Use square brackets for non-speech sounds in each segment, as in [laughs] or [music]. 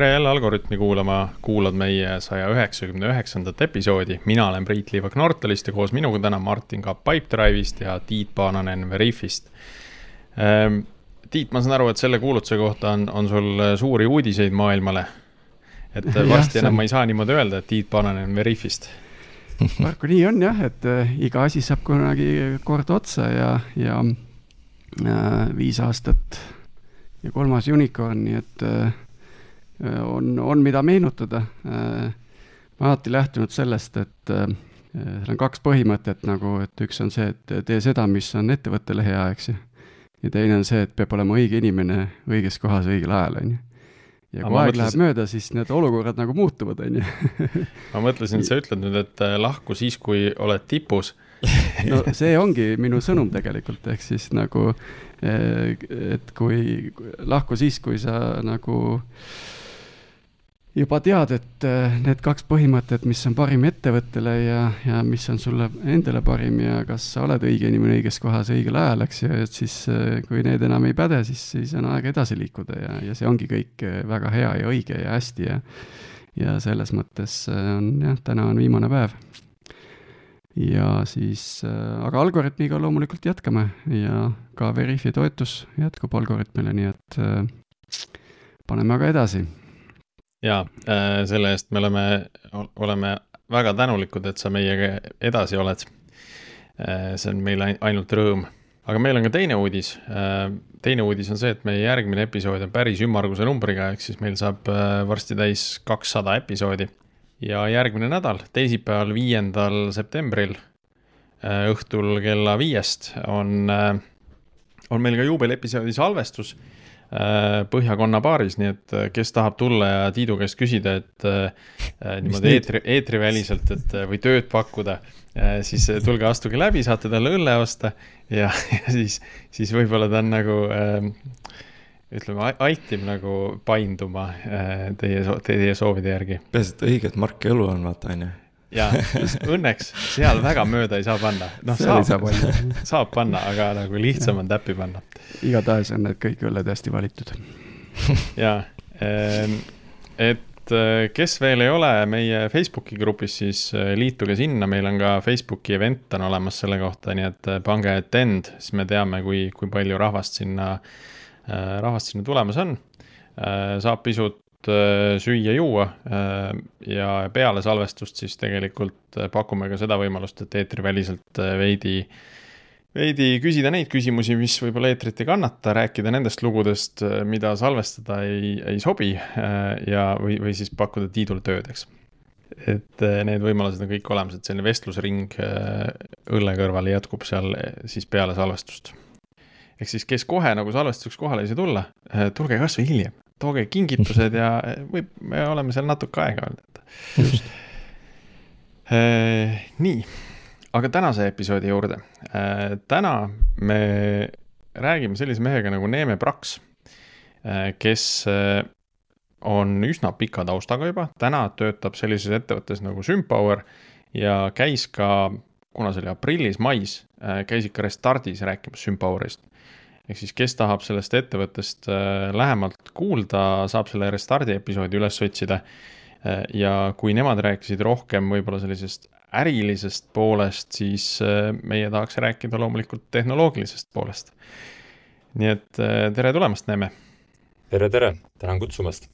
tere jälle Algorütmi kuulama, kuulad meie saja üheksakümne üheksandat episoodi, mina olen Priit Liivak Nortalist ja koos minuga täna Martin Kapp Pipedrive'ist ja Tiit Paananen Veriffist ähm,. Tiit, ma saan aru, et selle kuulutuse kohta on, on sul suuri uudiseid maailmale. et varsti enam ma ei saa niimoodi öelda, et Tiit Paananen Veriffist [laughs] paraku nii on jah, et äh, iga asi saab kunagi kord otsa ja, ja äh, viis aastat ja kolmas unicorn, nii et äh, on, on, mida meenutada. Äh, ma alati lähtunud sellest, et äh, seal on kaks põhimõtet nagu, et üks on see, et tee seda, mis on ettevõttele hea, eks ju. ja teine on see, et peab olema õige inimene õiges kohas õigel ajal, on ju ja kui aeg mõtlesin... läheb mööda, siis need olukorrad nagu muutuvad, on ju. [laughs] ma mõtlesin, et sa ütled nüüd, et lahku siis, kui oled tipus [laughs] no see ongi minu sõnum tegelikult, ehk siis nagu, et kui lahku siis, kui sa nagu äh, juba tead, et äh, need kaks põhimõtet, mis on parim ettevõttele ja, ja mis on sulle endale parim ja kas sa oled õige inimene õiges kohas õigel ajal, eks ju, et siis äh, kui need enam ei päde, siis, siis on aeg edasi liikuda ja, ja see ongi kõik äh, väga hea ja õige ja hästi ja ja selles mõttes on jah, täna on viimane päev. ja siis, aga Algorütmiga loomulikult jätkame ja ka Veriffi toetus jätkub Algorütmile, nii et paneme aga edasi ja äh, selle eest me oleme, oleme väga tänulikud, et sa meiega edasi oled. Äh, see on meile ainult rõõm, aga meil on ka teine uudis. Äh, teine uudis on see, et meie järgmine episood on päris ümmarguse numbriga, ehk siis meil saab varsti täis kakssada episoodi. ja järgmine nädal, teisipäeval, viiendal septembril õhtul kella viiest on, on meil ka juubeliepisoodi salvestus Põhjakonna baaris, nii et äh, kes tahab tulla ja Tiidu käest küsida, et äh, niimoodi eetri, eetriväliselt, et või tööd pakkuda, siis tulge, astuge läbi, saate talle õlle osta ja, [laughs] ja siis, siis võib-olla ta on nagu ütleme, altib nagu painduma teie, teie soovide järgi. peaasi, et õiget marki õlu on, vaata, on ju ja õnneks seal väga mööda ei saa panna. noh, saab, saab, panna. saab panna, aga nagu lihtsam on täppi panna. igatahes on need kõik õlled hästi valitud. ja, et eh, kes veel ei ole meie Facebooki grupis, siis eh, liituge sinna, meil on ka Facebooki event on olemas selle kohta, nii et eh, pange attend, siis me teame, kui, kui palju rahvast sinna, rahvast sinna tulemas on. saab pisut Äh, süüa-juua äh, ja peale salvestust siis tegelikult äh, pakume ka seda võimalust, et eetriväliselt veidi, veidi küsida neid küsimusi, mis võib-olla eetrit ei kannata, rääkida nendest lugudest, mida salvestada ei, ei sobi ja, või, või siis pakkuda Tiidul tööd, eks. et need võimalused on kõik olemas, et selline vestlusring õlle kõrval jätkub seal siis peale salvestust ehk siis, kes kohe nagu salvestuseks kohale ei saa tulla, tulge kasvõi hiljem tooge kingitused ja võib, me oleme seal natuke aega olnud, et just [laughs] e,. nii, aga tänase episoodi juurde e,. täna me räägime sellise mehega nagu Neeme Praks e,, kes on üsna pika taustaga juba, täna töötab sellises ettevõttes nagu Sympower ja käis ka, kuna see oli aprillis-mais, käis ikka Restardis rääkimas Sympowerist ehk siis, kes tahab sellest ettevõttest äh, lähemalt kuulda, saab selle Restardi episoodi üles otsida. Äh, ja kui nemad rääkisid rohkem võib-olla sellisest ärilisest poolest, siis äh, meie tahaks rääkida loomulikult tehnoloogilisest poolest. nii et tere tulemast, Neeme! tere, tere, tänan kutsumast!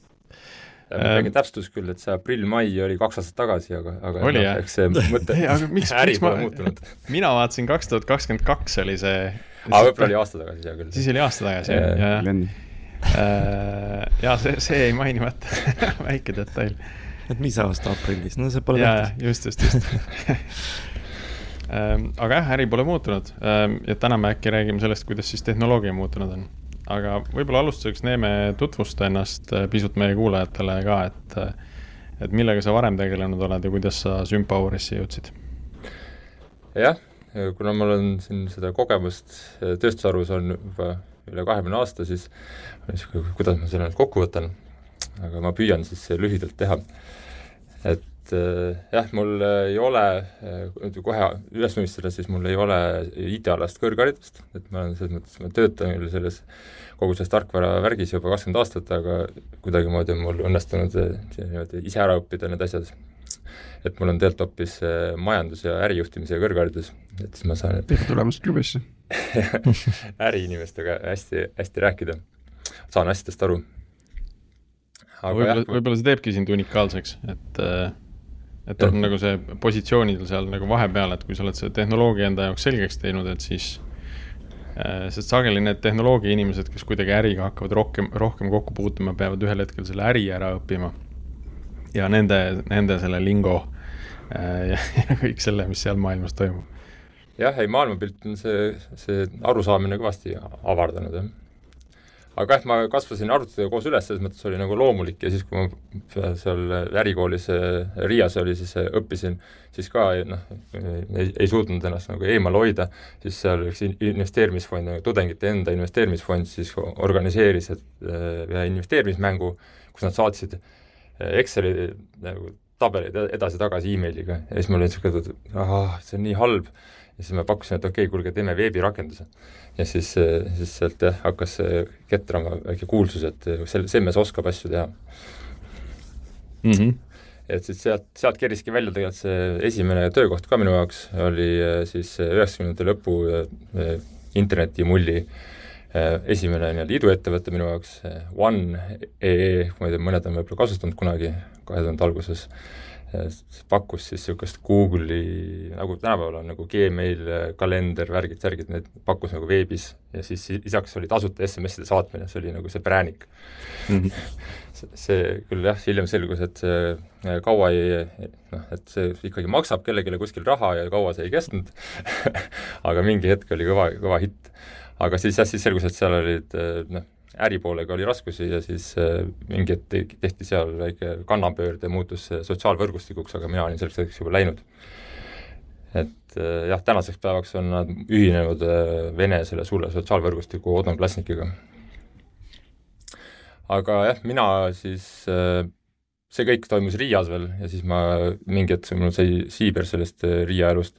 väike täpsustus küll, et see aprill-mai oli kaks aastat tagasi, aga, aga oli jah? eks see mõte, [laughs] äri pole muutunud. mina vaatasin kaks tuhat kakskümmend kaks oli see aga võib-olla oli aasta tagasi, hea küll. siis oli aasta tagasi, jah, jah. Äh, ja see, see jäi mainimata [laughs] väike detail. et mis aasta aprillis, no see pole tähtis. just, just, just [laughs] ähm, aga jah, äri pole muutunud ähm, ja täna me äkki räägime sellest, kuidas siis tehnoloogia muutunud on. aga võib-olla alustuseks Neeme tutvusta ennast äh, pisut meie kuulajatele ka, et, äh, et millega sa varem tegelenud oled ja kuidas sa Sympowerisse jõudsid? jah kuna mul on siin seda kogemust tööstusharus on juba üle kahekümne aasta, siis kuidas ma selle nüüd kokku võtan, aga ma püüan siis lühidalt teha. et äh, jah, mul ei ole, äh, kohe üles tunnistada, siis mul ei ole IT-alast kõrgharidust, et ma olen selles mõttes, ma töötan küll selles kogu selles tarkvara värgis juba kakskümmend aastat, aga kuidagimoodi on mul õnnestunud niimoodi ise ära õppida need asjad. Et mul on tegelikult hoopis majandus- ja ärijuhtimise kõrgharidus, et siis ma saan tere tulemast klubisse. [laughs] Äriinimestega hästi, hästi rääkida, saan asjadest aru. Võib-olla, võib-olla see teebki sind unikaalseks, et, äh, et on nagu see positsioonidel seal nagu vahepeal, et kui sa oled selle tehnoloogia enda jaoks selgeks teinud, et siis äh, sest sageli need tehnoloogia inimesed, kes kuidagi äriga hakkavad rohkem, rohkem kokku puutuma, peavad ühel hetkel selle äri ära õppima. Ja nende, nende selle lingo äh, ja, ja kõik selle, mis seal maailmas toimub. jah, ei maailmapilt on see, see arusaamine kõvasti avardanud, jah aga jah, ma kasvasin arvutitega koos üles, selles mõttes oli nagu loomulik ja siis, kui ma seal ärikoolis Riias oli, siis õppisin, siis ka noh, ei, ei suutnud ennast nagu eemal hoida, siis seal üks investeerimisfond, tudengite enda investeerimisfond siis organiseeris et, ühe investeerimismängu, kus nad saatsid Exceli nagu tabeleid edasi-tagasi emailiga ja siis mul oli niisugune, et ahah, see on nii halb, ja siis ma pakkusin, et okei okay,, kuulge, teeme veebirakenduse ja siis, siis sealt jah, hakkas ketrama väike kuulsus, et sel-, see mees oskab asju teha mm. -hmm. et siis sealt, sealt keriski välja tegelikult see esimene töökoht ka minu jaoks, oli äh, siis üheksakümnendate lõpu äh, internetimulli äh, esimene nii-öelda iduettevõte minu jaoks, One.ee, ma ei tea, mõned on võib-olla kasutanud kunagi, kahe tuhande alguses, pakkus siis niisugust Google'i, nagu tänapäeval on nagu Gmail, kalender, värgid, särgid, need pakkus nagu veebis ja siis lisaks oli tasuta SMS-ide saatmine, see oli nagu see präänik [laughs] mm. -hmm. see küll jah, hiljem selgus, et see äh, kaua ei noh, et see ikkagi maksab kellelegi kuskil raha ja kaua see ei kestnud [laughs] aga mingi hetk oli kõva, kõva hitt. Aga siis jah, siis selgus, et seal olid äh, noh, äripoolega oli raskusi ja siis äh, mingi hetk tehti seal väike kannapöörde, muutus sotsiaalvõrgustikuks, aga mina olin selleks hetkeks juba läinud. et äh, jah, tänaseks päevaks on nad ühinenud Vene selle suure sotsiaalvõrgustiku odonklassnikiga. aga jah, mina siis see kõik toimus Riias veel ja siis ma mingi hetk, mul sai siiber sellest Riia elust,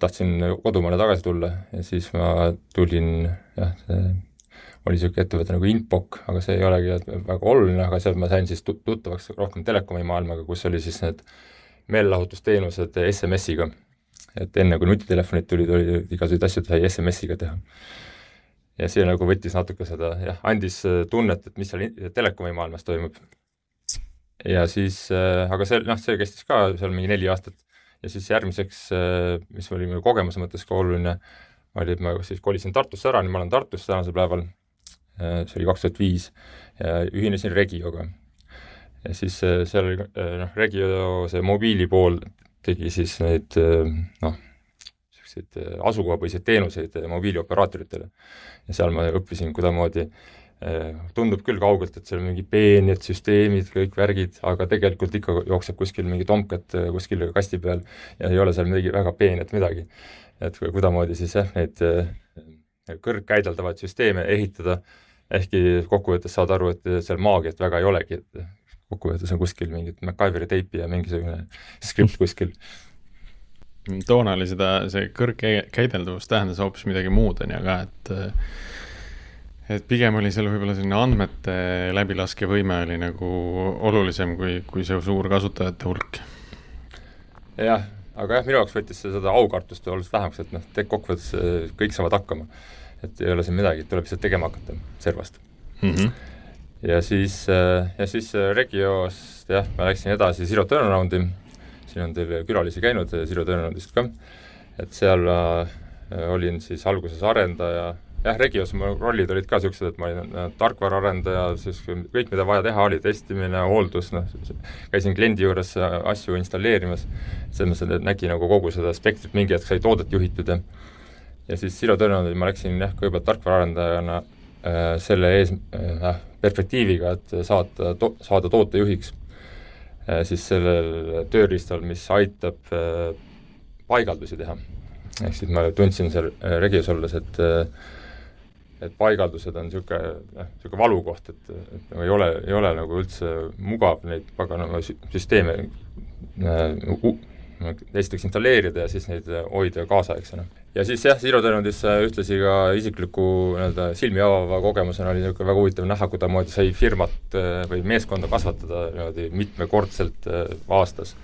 tahtsin kodumaale tagasi tulla ja siis ma tulin jah, oli niisugune ettevõte nagu Inpok, aga see ei olegi väga oluline, aga seal ma sain siis tuttavaks rohkem telekomi maailmaga, kus oli siis need meelelahutusteenused SMS-iga. et enne, kui nutitelefonid tulid, oli igasuguseid asju sai SMS-iga teha. ja see nagu võttis natuke seda, jah, andis tunnet, et mis seal telekomi maailmas toimub. ja siis, aga see, noh, see kestis ka seal mingi neli aastat ja siis järgmiseks, mis oli minu kogemuse mõttes ka oluline, oli, et ma siis kolisin Tartusse ära, nüüd ma olen Tartus tänasel päeval Äh, see oli kaks tuhat viis, ühinesin Regioga. ja siis äh, seal oli äh, noh, Regio see mobiili pool tegi siis neid noh, niisuguseid asukohapõhiseid teenuseid mobiilioperaatoritele. ja seal ma õppisin kuidagimoodi tundub küll kaugelt, et seal mingi peened süsteemid, kõik värgid, aga tegelikult ikka jookseb kuskil mingi tomkat kuskil kasti peal ja ei ole seal midagi väga peenet midagi. et kuidagimoodi siis jah, neid kõrgkäideldavaid süsteeme ehitada ehkki kokkuvõttes saad aru, et seal maagiat väga ei olegi, et kokkuvõttes on kuskil mingit MacGyveri teipi ja mingisugune skript kuskil. toona oli seda, see kõrgkäideldavus tähendas hoopis midagi muud, on ju, aga et et pigem oli seal võib-olla selline andmete läbilaskevõime oli nagu olulisem kui, kui see suur kasutajate hulk. jah, aga jah, minu jaoks võttis see seda aukartust oluliselt vähemaks, et noh, kokkuvõttes kõik saavad hakkama et ei ole siin midagi, tuleb lihtsalt tegema hakata servast mm. -hmm. ja siis, äh, ja siis äh, Regiost jah, ma läksin edasi Zero Turnaroundi, siin on teil külalisi käinud äh, Zero Turnaroundist ka, et seal olin siis alguses arendaja, jah, Regios mu rollid olid ka niisugused, et ma olin tarkvaraarendaja, siis kõik, mida vaja teha, oli testimine, hooldus, noh, käisin kliendi juures asju installeerimas, selles mõttes, et nägi nagu kogu seda spektrit, mingi hetk sai toodet juhitud ja ja siis Silo Tõnundi ma läksin jah, kõigepealt tarkvaraarendajana äh, selle ees äh,, perspektiiviga, et saada to,, saada tootejuhiks äh, siis sellel tööriistal, mis aitab äh, paigaldusi teha. ehk siis ma tundsin seal äh, Regios olles, et äh, et paigaldused on niisugune, noh, niisugune valukoht, et, et nagu ei ole, ei ole nagu üldse mugav neid paganama süsteeme äh, esiteks installeerida ja siis neid hoida kaasaegsena. ja siis jah, Zero Turnidis ühtlasi ka isikliku nii-öelda silmi avava kogemusena oli niisugune väga huvitav näha, kuidasmoodi sai firmat äh, või meeskonda kasvatada niimoodi mitmekordselt äh, aastas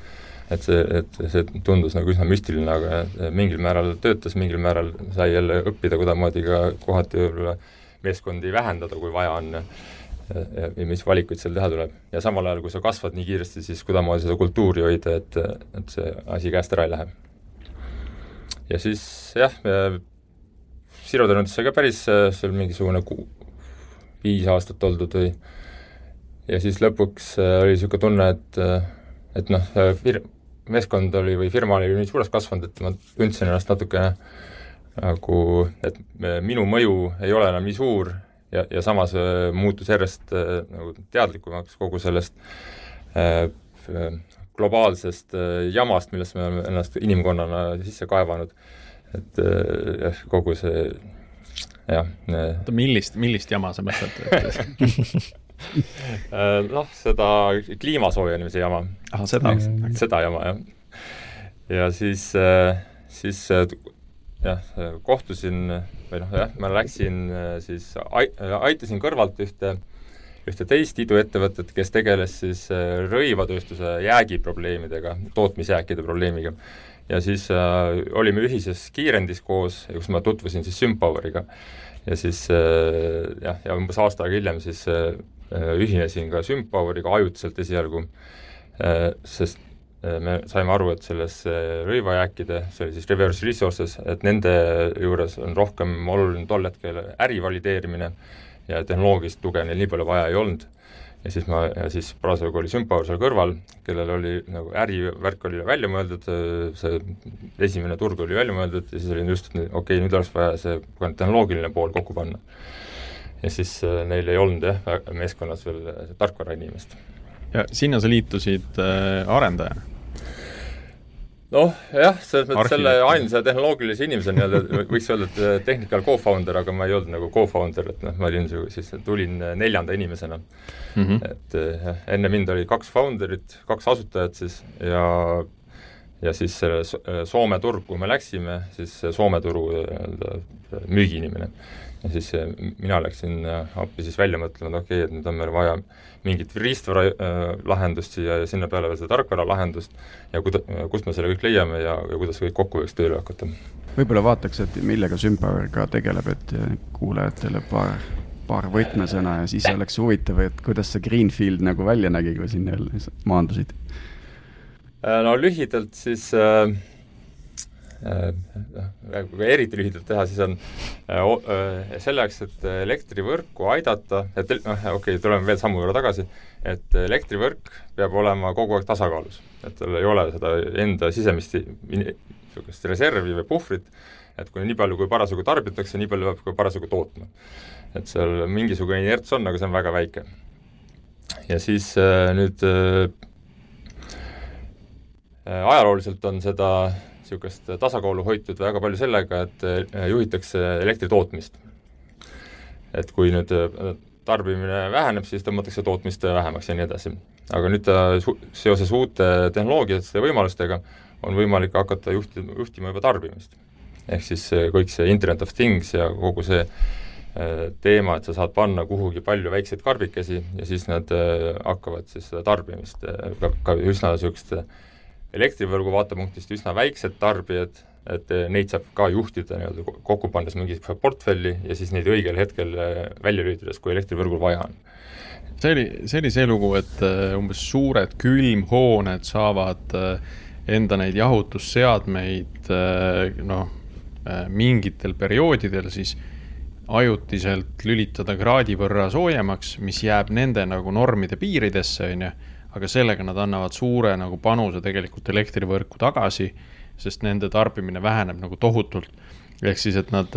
et see, et see tundus nagu üsna müstiline, aga mingil määral töötas, mingil määral sai jälle õppida kuidasmoodi ka kohati võib-olla meeskondi vähendada, kui vaja on ja, ja mis valikuid seal teha tuleb. ja samal ajal, kui sa kasvad nii kiiresti, siis kuidasmoodi seda kultuuri hoida, et, et see asi käest ära ei lähe. ja siis jah, Siroteenutis sai ka päris seal mingisugune ku-, viis aastat oldud või ja siis lõpuks oli niisugune tunne, et et noh, fir-, meeskond oli või firma oli nii suureks kasvanud, et ma tundsin ennast natukene nagu, et minu mõju ei ole enam nii suur ja, ja samas äh, muutus järjest äh, nagu teadlikumaks kogu sellest äh, globaalsest äh, jamast, millesse me oleme ennast inimkonnana sisse kaevanud, et äh, kogu see jah. oota, millist, millist jama sa mõtled [laughs] noh, seda kliima soojenemise jama. ahah, seda? seda jama, jah. ja siis, äh, siis äh, jah, kohtusin või noh, jah, ma läksin siis, aitasin kõrvalt ühte, ühte teist iduettevõtet, kes tegeles siis rõivatööstuse jäägiprobleemidega, tootmisjääkide probleemiga. ja siis äh, olime ühises kiirendis koos, kus ma tutvusin siis Sympoweriga. ja siis äh, jah, ja umbes aasta aega hiljem siis äh, Äh, ühinesin ka Sympoweriga ajutiselt esialgu, äh, sest äh, me saime aru, et selles rõivajääkide, see oli siis reverse resources, et nende juures on rohkem oluline tol hetkel äri valideerimine ja tehnoloogilist tuge neil nii palju vaja ei olnud. ja siis ma, ja siis parasjagu oli Sympower seal kõrval, kellel oli nagu ärivärk oli välja mõeldud, see esimene turg oli välja mõeldud ja siis oli just, et okei okay,, nüüd oleks vaja see tehnoloogiline pool kokku panna ja siis äh, neil ei olnud jah, meeskonnas veel äh, tarkvarainimest. ja sinna sa liitusid äh, arendajana? noh, jah, selles mõttes selle ainsa tehnoloogilise inimesena nii-öelda võiks öelda, et äh, technical co-founder, aga ma ei olnud nagu co-founder, et noh, ma olin siis, tulin neljanda inimesena mm. -hmm. et jah, enne mind oli kaks founder'it, kaks asutajat siis ja ja siis selle Soome turg, kuhu me läksime, siis Soome turu nii-öelda müügiinimene ja siis äh, mina läksin äh, appi siis välja mõtlema, et okei okay,, et nüüd on meil vaja mingit riistvara äh, lahendust siia ja sinna peale veel seda tarkvara lahendust ja kuida-, kust me selle kõik leiame ja, ja kuidas kõik kokku võiks tööle hakata. võib-olla vaataks, et millega ka tegeleb, et kuulajatele paar, paar võtmesõna ja siis oleks huvitav, et kuidas see Greenfield nagu välja nägi, kui sinna maandusid? no lühidalt siis Äh, kui eriti lühidalt teha, siis on äh, äh, selleks, et elektrivõrku aidata, et noh, okei okay,, tuleme veel sammu võrra tagasi, et elektrivõrk peab olema kogu aeg tasakaalus, et tal ei ole seda enda sisemist niisugust reservi või puhvrit, et kui nii palju, kui parasjagu tarbitakse, nii palju peab ka parasjagu tootma. et seal mingisugune inerts on, aga see on väga väike. ja siis nüüd ajalooliselt on seda niisugust tasakaalu hoitud väga palju sellega, et äh, juhitakse elektri tootmist. et kui nüüd äh, tarbimine väheneb, siis tõmmatakse tootmist vähemaks ja nii edasi. aga nüüd äh, seoses uute tehnoloogiate võimalustega on võimalik hakata juhti-, juhtima juba tarbimist. ehk siis kõik see Internet of Things ja kogu see teema, et sa saad panna kuhugi palju väikseid karbikesi ja siis nad hakkavad siis seda tarbimist ka, ka üsna niisugust elektrivõrgu vaatepunktist üsna väiksed tarbijad, et eh, neid saab ka juhtida nii-öelda kokku pannes mingisuguse portfelli ja siis neid õigel hetkel eh, välja lülitades, kui elektrivõrgul vaja on. see oli, see oli see lugu, et eh, umbes suured külmhooned saavad enda neid jahutusseadmeid noh, mingitel perioodidel siis ajutiselt lülitada kraadi võrra soojemaks, mis jääb nende nagu normide piiridesse, on ju aga sellega nad annavad suure nagu panuse tegelikult elektrivõrku tagasi, sest nende tarbimine väheneb nagu tohutult. ehk siis, et nad,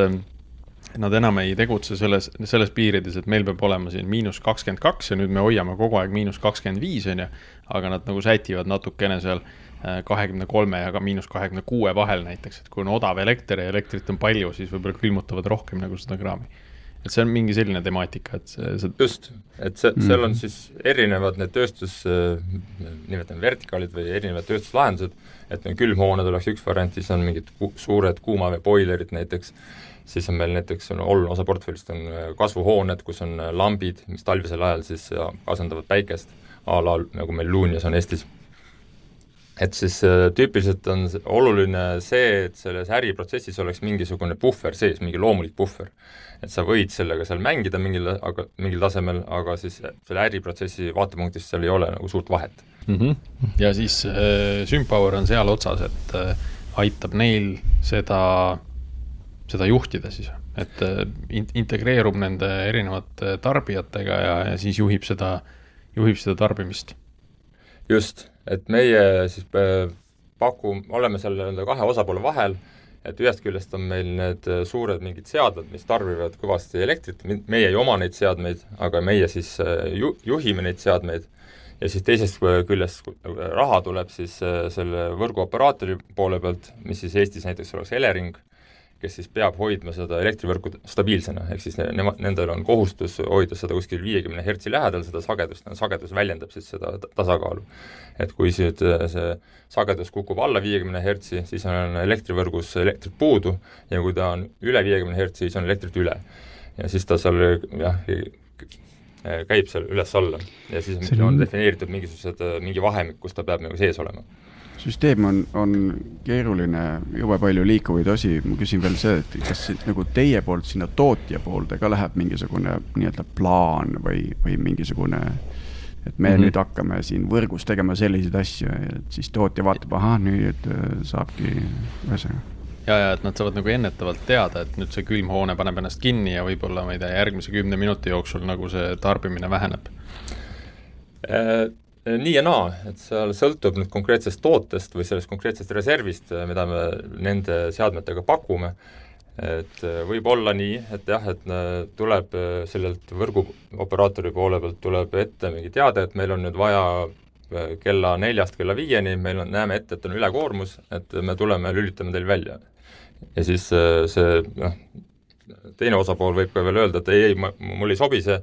nad enam ei tegutse selles, selles piirides, et meil peab olema siin miinus kakskümmend kaks ja nüüd me hoiame kogu aeg miinus kakskümmend viis, on ju, aga nad nagu sätivad natukene seal äh, kahekümne kolme ja ka miinus kahekümne kuue vahel näiteks, et kui on odav elekter ja elektrit on palju, siis võib-olla külmutavad rohkem nagu seda kraami. Et see on mingi selline temaatika, et see, see just, et see, seal on Mhm. siis erinevad need tööstus, nimetame vertikaalid või erinevad tööstuslahendused, et no külmhooned oleks üks variant, siis on mingid ku-, suured kuumaveeboilerid näiteks, siis on meil näiteks, on oluline osa portfellist on äh, kasvuhooned, kus on äh, lambid, mis talvisel ajal siis äh, asendavad päikest, a la nagu meil Luunjas on Eestis. et siis äh, tüüpiliselt on oluline see, et selles äriprotsessis oleks mingisugune puhver sees, mingi loomulik puhver. Et sa võid sellega seal mängida mingil, aga mingil tasemel, aga siis selle äriprotsessi vaatepunktist seal ei ole nagu suurt vahet. mm. -hmm. ja siis äh, Sympower on seal otsas, et äh, aitab neil seda, seda juhtida siis, et äh, in- integreerub nende erinevate tarbijatega ja, ja siis juhib seda, juhib seda tarbimist. just, et meie siis äh, paku-, oleme seal nii-öelda kahe osapoole vahel, et ühest küljest on meil need äh, suured mingid seadmed, mis tarbivad kõvasti elektrit, meie ei oma neid seadmeid, aga meie siis äh, ju-, juhime neid seadmeid, ja siis teisest küljest kui raha tuleb siis äh, selle võrguoperaatori poole pealt, mis siis Eestis näiteks oleks Elering, kes siis peab hoidma seda elektrivõrku stabiilsena, ehk siis ne-, nema-, nendel on kohustus hoida seda kuskil viiekümne hertsi lähedal, seda sagedust, sagedus väljendab siis seda ta- tasakaalu. et kui nüüd äh, see sagedus kukub alla viiekümne hertsi, siis on elektrivõrgus elektrit puudu ja kui ta on üle viiekümne hertsi, siis on elektrit üle. ja siis ta seal jah, käib seal üles-alla ja siis on, on- on defineeritud mingisugused, mingi vahemik, kus ta peab nagu sees olema. Süsteem on, on keeruline, jube palju liikuvaid osi, ma küsin veel see, et kas nagu teie poolt sinna tootja poolde ka läheb mingisugune nii-öelda plaan või, või mingisugune, et me mm. -hmm. nüüd hakkame siin võrgus tegema selliseid asju, et siis tootja vaatab, ahah, nüüd äh, saabki, ühesõnaga. ja, ja et nad saavad nagu ennetavalt teada, et nüüd see külmhoone paneb ennast kinni ja võib-olla, ma ei tea, järgmise kümne minuti jooksul nagu see tarbimine väheneb. Äh, nii ja naa, et seal sõltub nüüd konkreetsest tootest või sellest konkreetsest reservist, mida me nende seadmetega pakume, et äh, võib olla nii, et jah, et äh, tuleb äh, sellelt võrguoperaatori poole pealt tuleb ette mingi teade, et meil on nüüd vaja äh, kella neljast kella viieni, meil on, näeme ette, et on ülekoormus, et me tuleme, lülitame teil välja. ja siis äh, see noh, teine osapool võib ka veel öelda, et ei, ei, mul ei sobi see,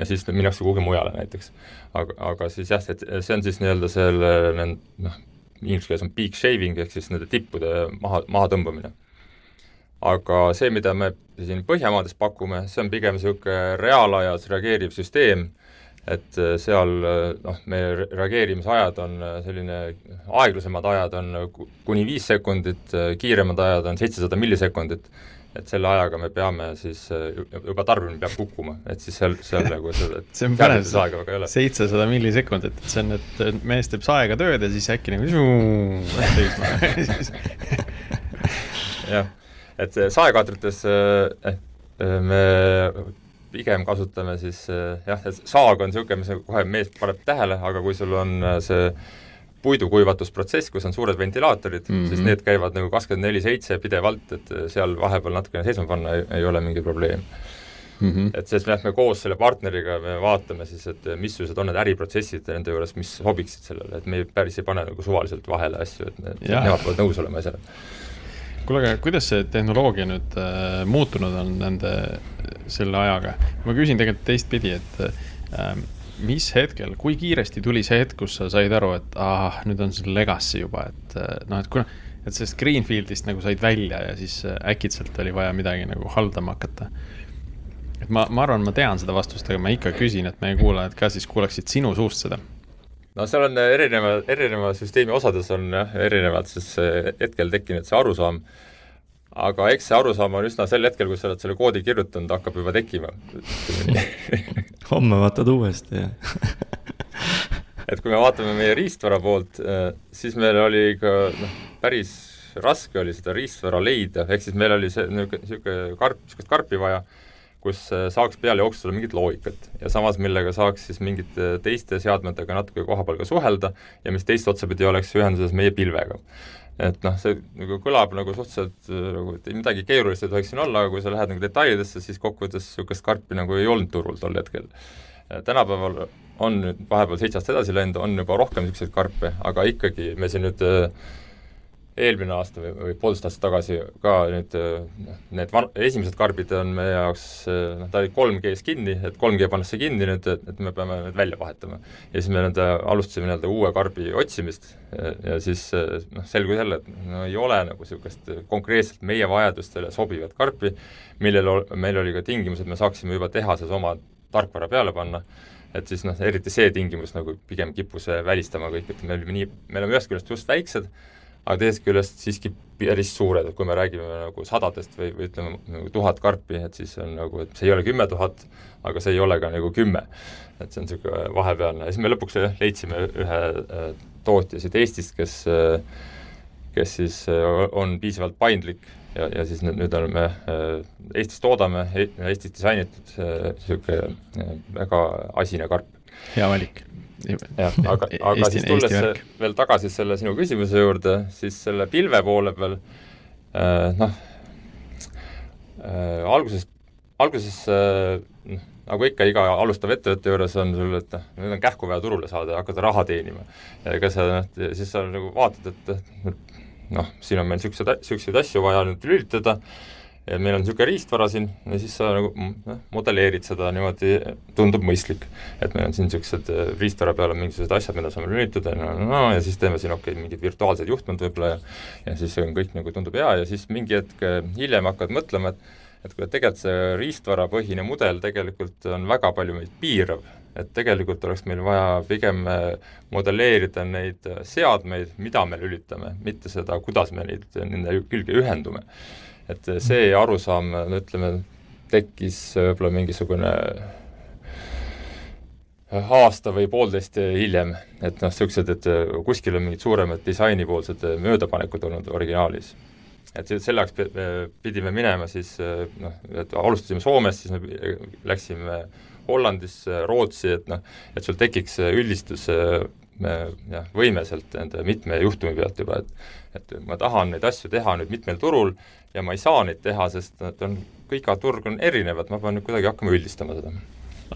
ja siis minnakse kuhugi mujale näiteks. aga, aga siis jah, et see on siis nii-öelda selle noh, inglise keeles on peak shaving ehk siis nende tippude maha, mahatõmbamine. aga see, mida me siin Põhjamaades pakume, see on pigem niisugune reaalajas reageeriv süsteem, et äh, seal noh, meie re- reageerimisajad on äh, selline, aeglasemad ajad on ku- kuni viis sekundit, kiiremad ajad on seitsesada millisekundit, et selle ajaga me peame siis, ju- juba tarbimine peab kukkuma, et siis seal, seal nagu seda, [laughs] see on põnev, seitsesada millisekundit, et see on, et mees teeb saega tööd ja siis äkki nagu [laughs] [laughs] jah, et see saekaatrites eh, eh, me pigem kasutame siis eh, jah, et saag on niisugune, mis kohe mees paneb tähele, aga kui sul on eh, see puidukuivatusprotsess, kus on suured ventilaatorid mm. -hmm. siis need käivad nagu kakskümmend neli seitse pidevalt, et eh, seal vahepeal natukene seisma panna ei, ei ole mingi probleem. -hmm. et siis me koos selle partneriga, me vaatame siis, et missugused on need äriprotsessid nende juures, mis sobiksid sellele, et me päris ei pane nagu suvaliselt vahele asju, et need, nemad peavad nõus olema asjaga. kuule, aga kuidas see tehnoloogia nüüd äh, muutunud on nende, selle ajaga? ma küsin tegelikult teistpidi, et äh, mis hetkel, kui kiiresti tuli see hetk, kus sa said aru, et ah, nüüd on see legacy juba, et äh, noh, et kuna, et sellest Greenfieldist nagu said välja ja siis äh, äkitselt oli vaja midagi nagu haldama hakata. et ma, ma arvan, ma tean seda vastust, aga ma ikka küsin, et meie kuulajad ka siis kuulaksid sinu suust seda. no seal on erineva, erineva süsteemi osades on jah, erinevalt siis eh, hetkel tekkinud see arusaam, aga eks see arusaam on üsna sel hetkel, kui sa oled selle koodi kirjutanud, hakkab juba tekkima. [laughs] Homme vaatad uuesti ja et kui me vaatame meie riistvara poolt, siis meil oli ka noh, päris raske oli seda riistvara leida, ehk siis meil oli see niisugune, niisugune karp, niisugust karpi vaja, kus eh, saaks peale jooksutada mingit loogikat. Ja samas, millega saaks siis mingite teiste seadmetega natuke kohapeal ka suhelda ja mis teist otsapidi oleks ühenduses meie pilvega. Et noh, see nagu kõlab nagu suhteliselt eh, nagu, et midagi keerulist ei tohiks siin olla, aga kui sa lähed nagu detailidesse, siis kokkuvõttes niisugust karpi nagu ei olnud turul tol hetkel. Tänapäeval on nüüd vahepeal seitse aastat edasi läinud, on juba rohkem niisuguseid karpe, aga ikkagi me siin nüüd äh, eelmine aasta või, või poolteist aastat tagasi ka nüüd need van-, esimesed karbid on meie jaoks noh, ta oli 3G-s kinni, et 3G pannakse kinni nüüd, et, et me peame need välja vahetama. ja siis me nii-öelda alustasime nii-öelda uue karbi otsimist ja, ja siis noh, selgus jälle, et no ei ole nagu niisugust konkreetselt meie vajadustele sobivat karpi, millel ol-, meil oli ka tingimus, et me saaksime juba tehases oma tarkvara peale panna, et siis noh, eriti see tingimus nagu pigem kippus välistama kõik, et me olime nii, me oleme ühest küljest just väiksed, aga teisest küljest siiski päris suured, et kui me räägime nagu sadadest või, või ütleme nagu tuhat karpi, et siis on nagu, et see ei ole kümme tuhat, aga see ei ole ka nagu kümme. et see on niisugune vahepealne ja siis me lõpuks leidsime ühe äh, tootja siit Eestist, kes äh, kes siis äh, on piisavalt paindlik ja, ja siis nüüd, nüüd oleme Eestis toodame, Eestis disainitud niisugune väga asine karp. hea valik jah, aga, aga Eesti, siis tulles Eesti veel tagasi selle sinu küsimuse juurde, siis selle pilve poole peal äh, noh äh,, alguses, alguses äh, noh, nagu ikka iga alustava ettevõtte juures on sul, et noh, nüüd on kähku vaja turule saada ja hakata raha teenima. ja ega sa noh, siis sa nagu vaatad, et noh, siin on meil niisuguseid, niisuguseid asju vaja nüüd lülitada, ja meil on niisugune riistvara siin ja siis sa nagu noh, modelleerid seda niimoodi, tundub mõistlik. et meil on siin niisugused äh, riistvara peal on mingisugused asjad, mida saame lülitada no, no, no, ja siis teeme siin okei okay,, mingeid virtuaalseid juhtmeid võib-olla ja ja siis on kõik nagu tundub hea ja siis mingi hetk äh, hiljem hakkad mõtlema, et et kuule, tegelikult see riistvarapõhine mudel tegelikult on väga palju meid piirav, et tegelikult oleks meil vaja pigem äh, modelleerida neid seadmeid, mida me lülitame, mitte seda, kuidas me neid, nende külge ühendume et see arusaam, no ütleme, tekkis võib-olla mingisugune aasta või poolteist hiljem, et noh, niisugused, et kuskil on mingid suuremad disainipoolsed möödapanekud olnud originaalis. et selle jaoks pidime minema siis noh, et alustasime Soomest, siis me läksime Hollandisse, Rootsi, et noh, et sul tekiks üldistus jah, võime sealt nende mitme juhtumi pealt juba, et et ma tahan neid asju teha nüüd mitmel turul ja ma ei saa neid teha, sest nad on, iga turg on erinev, et ma pean nüüd kuidagi hakkama üldistama seda.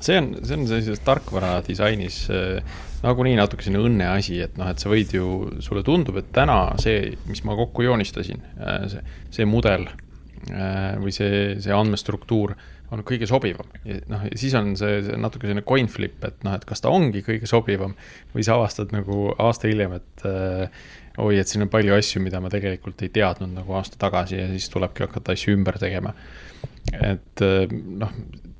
see on, see on sellises tarkvara disainis äh, nagunii natuke selline õnne asi, et noh, et sa võid ju, sulle tundub, et täna see, mis ma kokku joonistasin äh,, see, see mudel äh, või see, see andmestruktuur on kõige sobivam. noh, ja siis on see, see natuke selline coin flip, et noh, et kas ta ongi kõige sobivam või sa avastad nagu aasta hiljem, et oi, et siin on palju asju, mida ma tegelikult ei teadnud nagu aasta tagasi ja siis tulebki hakata asju ümber tegema. et eh, noh,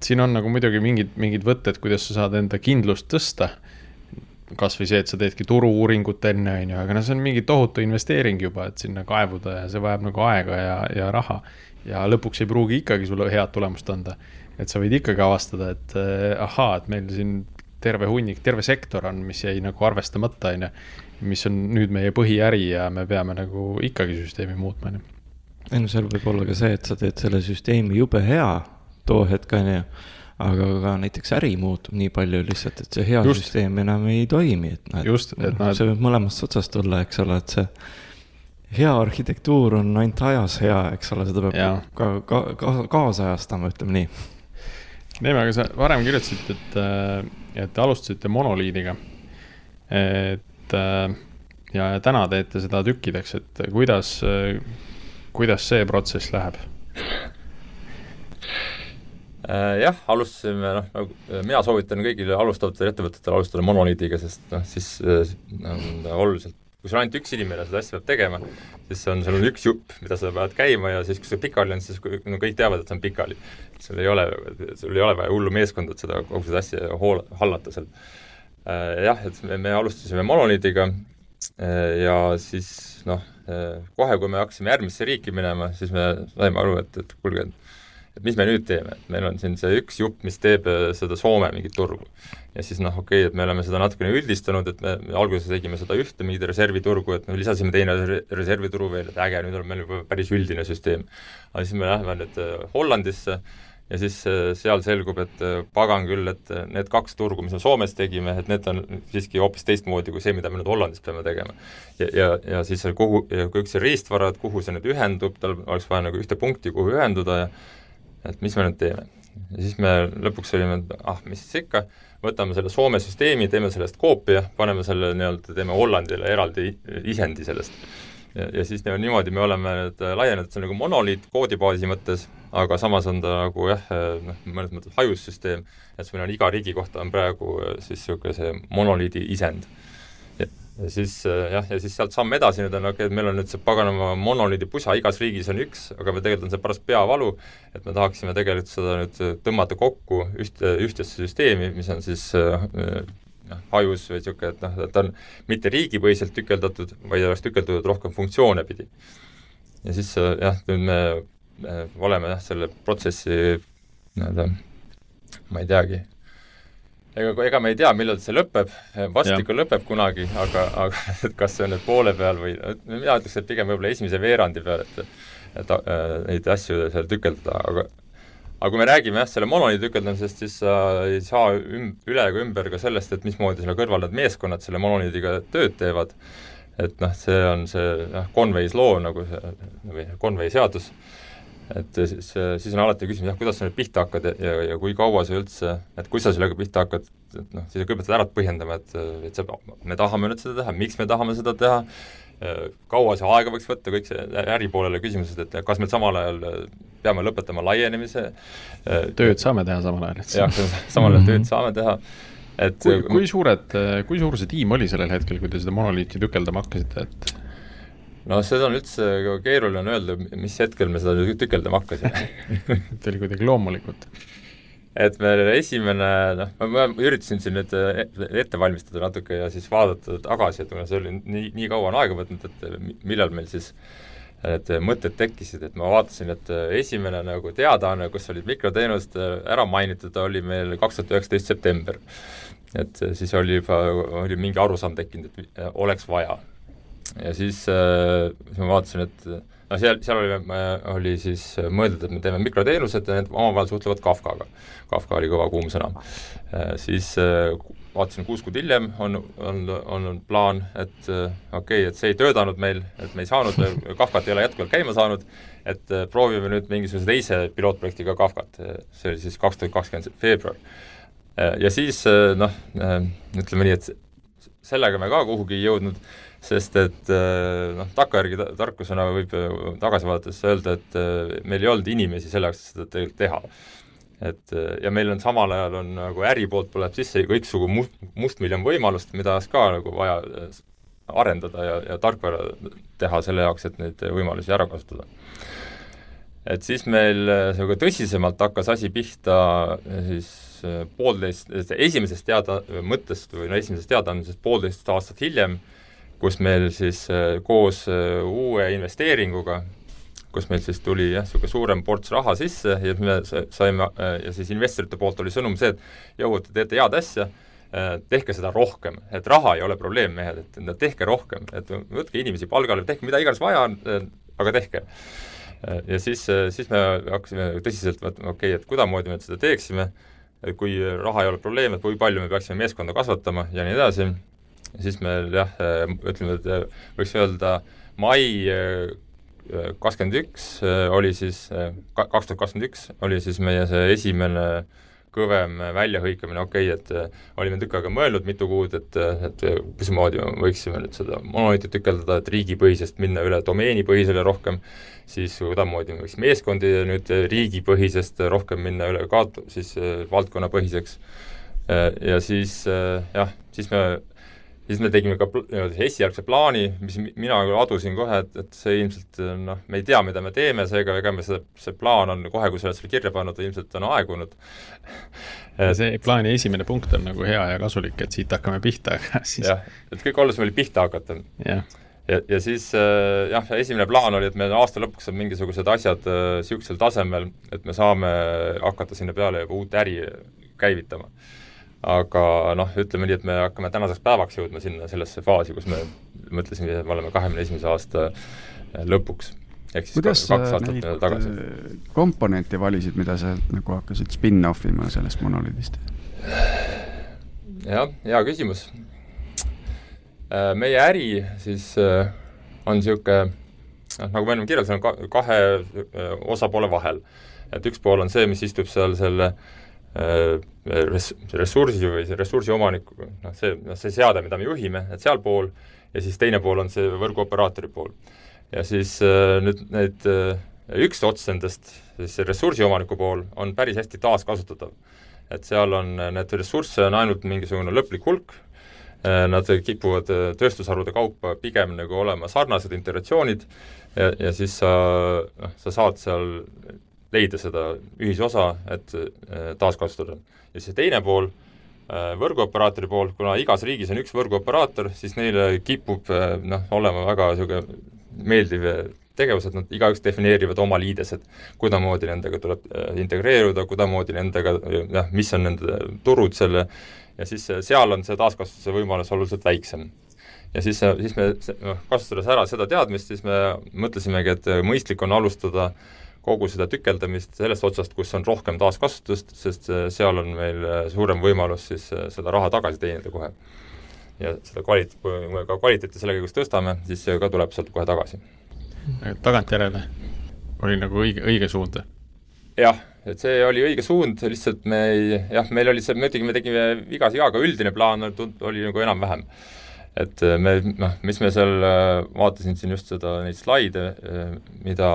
siin on nagu muidugi mingid, mingid võtted, kuidas sa saad enda kindlust tõsta. kasvõi see, et sa teedki turu-uuringut enne, on ju, aga noh, see on mingi tohutu investeering juba, et sinna kaevuda ja see vajab nagu aega ja, ja raha. ja lõpuks ei pruugi ikkagi sulle head tulemust anda. et sa võid ikkagi avastada, et eh, ahaa, et meil siin terve hunnik, terve sektor on, mis jäi nagu arvestamata, on ju mis on nüüd meie põhiäri ja me peame nagu ikkagi süsteemi muutma, on ju. ei no seal võib olla ka see, et sa teed selle süsteemi jube hea too hetk, on ju, aga ka näiteks äri muutub nii palju lihtsalt, et see hea just. süsteem enam ei toimi, et noh, et, et noh, see võib mõlemast otsast olla, eks ole, et see hea arhitektuur on ainult ajas hea, eks ole, seda peab ja. ka, ka, ka kaasajastama, ütleme nii. Neeme, aga sa varem kirjutasid, et, et alustasite monoliidiga. et et äh, ja, täna teete seda tükkideks, et kuidas, kuidas see protsess läheb? Äh, jah, alustasime, noh, nagu mina soovitan kõigile alustavatele ettevõtetele alustada monoliidiga, sest noh, siis on oluliselt kui sul ainult üks inimene seda asja peab tegema, siis on, sul on üks jupp, mida sa pead käima ja siis, kui see pikali on, siis no kõik teavad, et see on pikali. sul ei ole, sul ei ole vaja hullu meeskonda, et seda, kogu seda asja hool-, hallata seal Äh, jah, et me, me alustasime monoliidiga äh, ja siis noh, äh, kohe, kui me hakkasime järgmisse riiki minema, siis me saime aru, et, et kuulge, et mis me nüüd teeme, et meil on siin see üks jupp, mis teeb seda Soome mingit turgu. ja siis noh, okei okay,, et me oleme seda natukene üldistanud, et me, me alguses tegime seda ühte mingit reserviturgu, et me lisasime teine reservituru veel, et äge, nüüd on meil juba päris üldine süsteem. aga siis me lähme nüüd Hollandisse ja siis äh, seal selgub, et äh, pagan küll, et äh, need kaks turgu, mis me Soomes tegime, et need on siiski hoopis teistmoodi kui see, mida me nüüd Hollandis peame tegema. ja, ja, ja siis kuhu, kui üks riistvara, et kuhu see nüüd ühendub, tal oleks vaja nagu ühte punkti, kuhu ühenduda ja et mis me nüüd teeme. ja siis me lõpuks olime, et ah, mis siis ikka, võtame selle Soome süsteemi, teeme sellest koopia, paneme selle nii-öelda, teeme Hollandile eraldi isendi sellest ja, ja siis niimoodi me oleme nüüd laienenud, see on nagu monoliit koodibaasi mõttes, aga samas on ta nagu jah, noh, mõnes mõttes hajussüsteem, et meil on iga riigi kohta on praegu siis niisugune see monoliidi isend ja siis jah, ja siis sealt samm edasi nüüd on okei okay,, et meil on nüüd see paganama monoliidi pusa igas riigis on üks, aga me tegelikult on see paras peavalu, et me tahaksime tegelikult seda nüüd tõmmata kokku ühte, ühtesse süsteemi, mis on siis noh, hajus või niisugune, et noh, ta on mitte riigipõhiselt tükeldatud, vaid oleks tükeldatud rohkem funktsioone pidi. ja siis jah, nüüd me oleme jah, selle protsessi nii-öelda ma ei teagi, ega, ega me ei tea, millal see lõpeb, vast ikka lõpeb kunagi, aga, aga [laughs] et kas see on nüüd poole peal või mina ütleks, et pigem võib-olla esimese veerandi peal, et et äh, neid asju seal tükeldada, aga aga kui me räägime jah, selle monoliidi tükeldamisest, siis sa ei saa üm-, üle ega ümber ka sellest, et mismoodi selle kõrval need meeskonnad selle monoliidiga tööd teevad, et noh, see on see noh, Conway's law nagu see, või Conway seadus, et siis, siis on alati küsimus, jah, kuidas sa nüüd pihta hakkad ja, ja, ja kui kaua sa üldse, et kui sa sellega pihta hakkad, et noh, siis kõigepealt ära põhjendama, et, et sa, me tahame nüüd seda teha, miks me tahame seda teha, kaua see aega võiks võtta, kõik see äripoolele küsimused, et kas me samal ajal peame lõpetama laienemise. tööd saame teha samal ajal. jah, [laughs] samal ajal tööd saame teha et kui, kui suured, kui suur see tiim oli sellel hetkel, kui te seda monoliiti tükeldama hakkasite, et no seda on üldse keeruline öelda, mis hetkel me seda tükeldama hakkasime [laughs] see oli kuidagi loomulikult. et meil esimene, noh, ma üritasin siin nüüd e-, ette valmistada natuke ja siis vaadata tagasi, et kuna see oli nii, nii kaua on aega võtnud, et millal meil siis need mõtted tekkisid, et ma vaatasin, et esimene nagu teadaanne, kus olid mikroteenused ära mainitud, oli meil kaks tuhat üheksateist september. et siis oli juba, oli mingi arusaam tekkinud, et oleks vaja ja siis, äh, siis ma vaatasin, et no seal, seal oli, oli siis mõeldud, et me teeme mikroteenused ja need omavahel suhtlevad Kafkaga. Kafka oli kõva kuum sõna. Äh, siis äh, vaatasin kuus kuud hiljem, on, on, on plaan, et okei okay,, et see ei töötanud meil, et me ei saanud, [laughs] Kafkat ei ole jätkuvalt käima saanud, et proovime nüüd mingisuguse teise pilootprojektiga Kafkat, see oli siis kaks tuhat kakskümmend veebruar. ja siis noh, ütleme nii, et sellega me ka kuhugi ei jõudnud sest et äh, noh, takkajärgi tarkusena võib tagasi vaadates öelda, et äh, meil ei olnud inimesi selle jaoks, et seda tegelikult teha. et äh, ja meil on samal ajal on nagu äri poolt tuleb sisse kõiksugu must, mustmiljon võimalust, mida oleks ka nagu vaja arendada ja, ja tarkvara teha selle jaoks, et neid võimalusi ära kasutada. et siis meil niisugune tõsisemalt hakkas asi pihta siis poolteist, esimesest teada, mõttest või no esimesest teadaandmisest poolteist aastat hiljem äh, kus meil siis äh, koos äh, uue investeeringuga, kus meil siis tuli jah, niisugune suurem ports raha sisse ja me saime äh, ja siis investorite poolt oli sõnum see, et jõu, te teete head asja, tehke seda rohkem, et raha ei ole probleem, mehed, et tehke rohkem, et võtke inimesi palgale, tehke mida iganes vaja on, aga tehke. ja siis, siis me hakkasime tõsiselt mõtlema, okei okay,, et kuidasmoodi me seda teeksime, kui raha ei ole probleem, et kui palju me peaksime meeskonda kasvatama ja nii edasi, siis meil jah, ütleme, et äh, võiks öelda mai äh, kakskümmend üks äh, oli siis, kaks tuhat kakskümmend üks oli siis meie see esimene kõvem väljahõikamine, okei okay,, et olime tükk aega mõelnud, mitu kuud, et, et mismoodi me võiksime nüüd seda monoliiti tükeldada, et riigipõhisest minna üle domeenipõhisele rohkem, siis kuidasmoodi me võiks meeskondi nüüd riigipõhisest rohkem minna üle ka siis valdkonnapõhiseks. ja siis jah, siis me siis me tegime ka nii-öelda esialgse plaani, mis mina adusin kohe, et, et see ilmselt noh, me ei tea, mida me teeme, seega ega me see, see plaan on kohe, kui sa oled selle kirja pannud, ilmselt on aegunud. See plaani esimene punkt on nagu hea ja kasulik, et siit hakkame pihta, aga [laughs] siis jah, et kõige olulisem oli pihta hakata. ja, ja, ja siis äh, jah, esimene plaan oli, et meil aasta lõpuks on mingisugused asjad niisugusel äh, tasemel, et me saame hakata sinna peale juba uut äri käivitama aga noh, ütleme nii, et me hakkame tänaseks päevaks jõudma sinna sellesse faasi, kus me mõtlesime, et me oleme kahekümne esimese aasta äh, lõpuks. ehk siis kuidas kaks aastat tagasi. Äh, komponente valisid, mida sa nagu hakkasid spin-off ima sellest monoliidist? jah, hea küsimus. Äh, meie äri siis on niisugune noh, nagu ma enne kirjeldasin, on kahe osapoole vahel. et üks pool on see, mis istub seal selle äh, Äh, res-, ressursi või see ressursi omanik, noh see, noh see seade, mida me juhime, et sealpool, ja siis teine pool on see võrguoperaatori pool. ja siis äh, nüüd need, üks ots nendest, siis see ressursiomaniku pool, on päris hästi taaskasutatav. et seal on, need ressursse on ainult mingisugune lõplik hulk, nad kipuvad tööstusharude kaupa pigem nagu olema sarnased integratsioonid ja, ja siis sa, noh, sa saad seal leida seda ühisosa, et taaskasutada. ja see teine pool, võrguoperaatori pool, kuna igas riigis on üks võrguoperaator, siis neile kipub noh, olema väga niisugune meeldiv tegevus, et nad igaüks defineerivad oma liidesed, kuidamoodi nendega tuleb integreeruda, kuidamoodi nendega, jah, mis on nende turud selle, ja siis seal on see taaskasutuse võimalus oluliselt väiksem ja siis, siis me noh, kasutades ära seda teadmist, siis me mõtlesimegi, et mõistlik on alustada kogu seda tükeldamist sellest otsast, kus on rohkem taaskasutust, sest seal on meil suurem võimalus siis seda raha tagasi teenida kohe. ja seda kvalit-, kui me ka kvaliteeti selle käigus tõstame, siis see ka tuleb sealt kohe tagasi. tagantjärele oli nagu õige, õige suund? jah, et see oli õige suund, lihtsalt me ei, jah, meil oli see, muidugi me tegime vigasid ka, aga üldine plaan oli nagu enam-vähem et äh, me noh, mis me seal, äh, vaatasin siin just seda, neid slaide, äh, mida,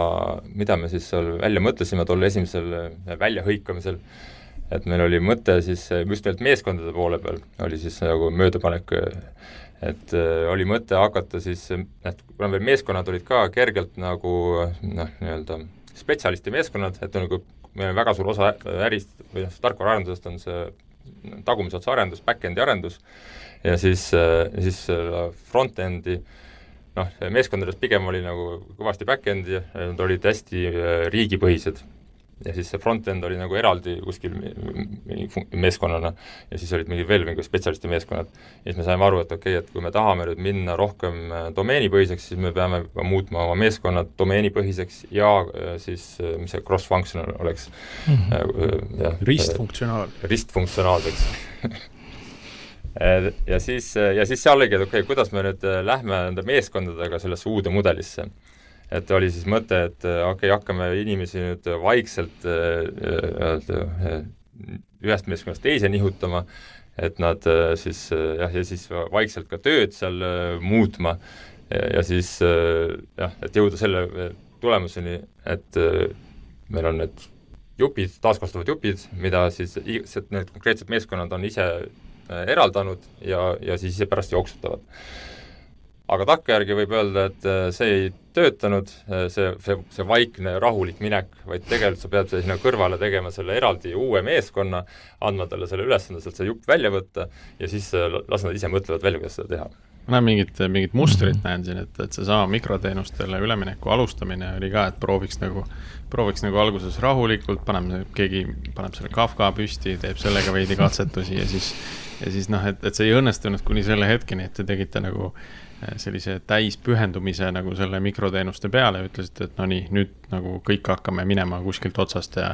mida me siis seal välja mõtlesime tol esimesel väljahõikamisel, et meil oli mõte siis just nimelt meeskondade poole peal, oli siis nagu möödapanek, et oli mõte hakata siis, et kuna meil meeskonnad olid ka kergelt nagu noh, nii-öelda spetsialisti meeskonnad, et nagu meil on väga suur osa ärist või noh, tarkvaraarendusest on see tagumise otsa arendus, back-end'i arendus, ja siis, äh, siis front-end'i noh, meeskondades pigem oli nagu kõvasti back-end'i, nad olid hästi äh, riigipõhised. ja siis see front-end oli nagu eraldi kuskil meeskonnana ja siis olid mingi veel mingi spetsialisti meeskonnad. ja siis me saime aru, et okei okay,, et kui me tahame nüüd minna rohkem äh, domeenipõhiseks, siis me peame muutma oma meeskonnad domeenipõhiseks ja siis, mis see cross-functional oleks mm, -hmm. ristfunktsionaal. ristfunktsionaalseks [laughs] ja siis, äh, ja siis seal oligi, et okei okay,, kuidas me nüüd äh, lähme nende meeskondadega sellesse uude mudelisse. et oli siis mõte, et okei okay,, hakkame inimesi nüüd vaikselt ühest meeskonnast teise nihutama, et nad siis jah, ja siis vaikselt ka tööd seal muutma ja, ja siis jah, et jõuda selle tulemuseni, et meil on need jupid, taaskasutavad jupid, mida siis, need konkreetsed meeskonnad on ise Äh, eraldanud ja, ja siis ise pärast jooksutavad. aga takkajärgi võib öelda, et äh, see ei töötanud, äh, see, see, see vaikne rahulik minek, vaid tegelikult sa pead sinna kõrvale tegema selle eraldi uue meeskonna, andma talle selle ülesande sealt see jupp välja võtta ja siis las nad ise mõtlevad välja, kuidas seda teha ma mingit, mingit mustrit näen siin, et, et seesama mikroteenustele ülemineku alustamine oli ka, et prooviks nagu, prooviks nagu alguses rahulikult, paneme, keegi paneb selle Kafka püsti, teeb sellega veidi katsetusi ja siis ja siis noh, et, et see ei õnnestunud kuni selle hetkeni, et te tegite nagu äh, sellise täispühendumise nagu selle mikroteenuste peale ütlesite, et no nii, nüüd nagu kõik hakkame minema kuskilt otsast ja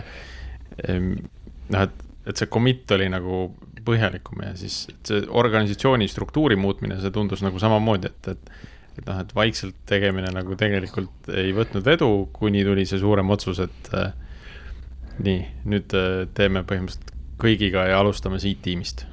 noh, et, et see commit oli nagu põhjalikum ja siis see organisatsiooni struktuuri muutmine, see tundus nagu samamoodi, et, et et noh, et vaikselt tegemine nagu tegelikult ei võtnud vedu, kuni tuli see suurem otsus, et äh, nii, nüüd äh, teeme põhimõtteliselt kõigiga ja alustame siit tiimist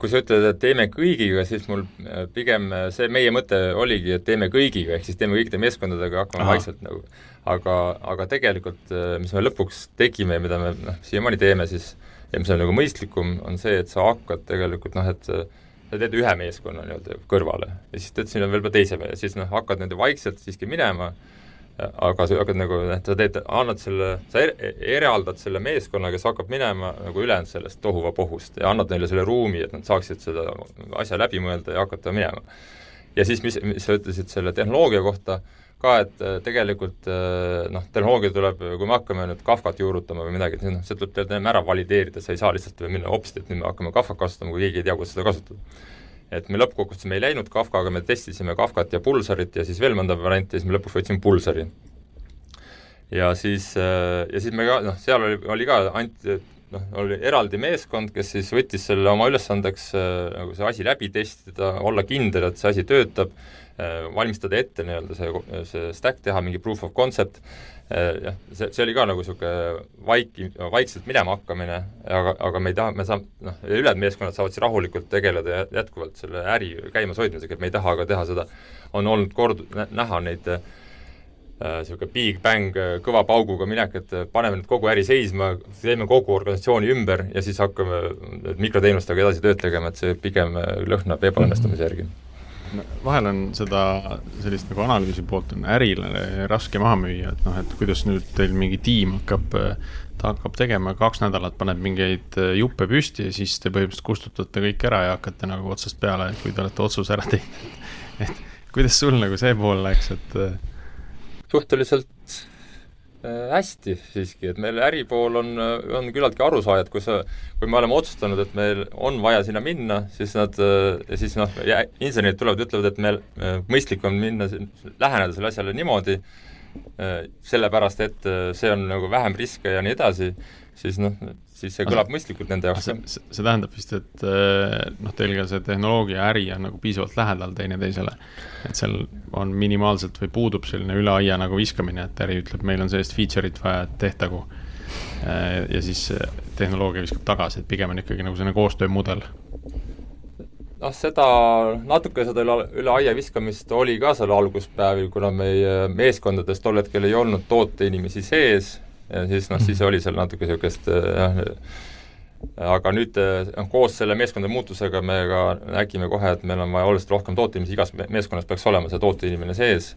kui sa ütled, et teeme kõigiga, siis mul äh, pigem äh, see meie mõte oligi, et teeme kõigiga, ehk siis teeme kõikide meeskondadega, hakkame Aha. vaikselt nagu. aga, aga tegelikult, mis me lõpuks tegime ja mida me noh, siiamaani teeme siis ja mis on nagu mõistlikum, on see, et sa hakkad tegelikult noh, et sa teed ühe meeskonna nii-öelda kõrvale ja siis teed sinna veel teise ja siis noh, hakkad nende vaikselt siiski minema aga sa hakkad nagu, et sa teed, annad selle, sa er, eraldad selle meeskonna, kes hakkab minema nagu ülejäänud sellest tohuvapohust ja annad neile selle ruumi, et nad saaksid seda asja läbi mõelda ja hakata minema. ja siis, mis, mis sa ütlesid selle tehnoloogia kohta, ka, et äh, tegelikult äh, noh, tehnoloogia tuleb, kui me hakkame nüüd Kafkat juurutama või midagi, siis noh, see tuleb enne ära valideerida, sa ei saa lihtsalt minna hopsti, et nüüd me hakkame Kafkat kasutama, kui keegi ei tea, kuidas seda kasutada et me lõppkokkuvõttes, me ei läinud Kafkaga, me testisime Kafkat ja Pulsarit ja siis veel mõnda varianti ja siis me lõpuks võtsime Pulsari. ja siis, äh, ja siis me ka, noh, seal oli, oli ka, anti, noh, oli eraldi meeskond, kes siis võttis selle oma ülesandeks nagu see asi läbi testida, olla kindel, et see asi töötab, valmistada ette nii-öelda see, see stack, teha mingi proof of concept, jah, see, see oli ka nagu niisugune vaiki, vaikselt minema hakkamine, aga, aga me ei taha, me saame, noh, ülejäänud meeskonnad saavad siis rahulikult tegeleda jätkuvalt selle äri käimas hoidmisega, et me ei taha aga teha seda, on olnud kord näha neid niisugune äh, big bang kõva pauguga minek, et paneme nüüd kogu äri seisma, teeme kogu organisatsiooni ümber ja siis hakkame mikroteenustega edasi tööd tegema, et see pigem lõhnab ebaõnnestumise järgi mm. -hmm vahel on seda sellist nagu analüüsi poolt on ärile raske maha müüa, et noh, et kuidas nüüd teil mingi tiim hakkab, ta hakkab tegema kaks nädalat, paneb mingeid juppe püsti ja siis te põhimõtteliselt kustutate kõik ära ja hakkate nagu otsast peale, kui te olete otsuse ära teinud. [laughs] et kuidas sul nagu see pool läks, et? suhteliselt Äh, hästi siiski, et meil äripool on, on küllaltki arusaajad, kui sa, kui me oleme otsustanud, et meil on vaja sinna minna, siis nad, siis noh, insenerid tulevad, ütlevad, et meil äh, mõistlik on minna, läheneda sellele asjale niimoodi, äh, sellepärast et see on nagu vähem riske ja nii edasi, siis noh, siis see kõlab mõistlikult nende jaoks. see, see tähendab vist, et eh, noh, teil ka see tehnoloogia äri on nagu piisavalt lähedal teineteisele. et seal on minimaalselt või puudub selline üle aia nagu viskamine, et äri ütleb, meil on sellist feature'it vaja, et tehtagu. Eh, ja siis tehnoloogia viskab tagasi, et pigem on ikkagi nagu selline koostöömudel noh, seda, natuke seda üle, üle aia viskamist oli ka seal alguspäevil, kuna meie meeskondades tol hetkel ei olnud tooteinimesi sees ja siis noh, siis oli seal natuke niisugust jah, aga nüüd noh, koos selle meeskondade muutusega me ka nägime kohe, et meil on vaja oluliselt rohkem tooteinimesi, igas meeskonnas peaks olema see tooteinimene sees,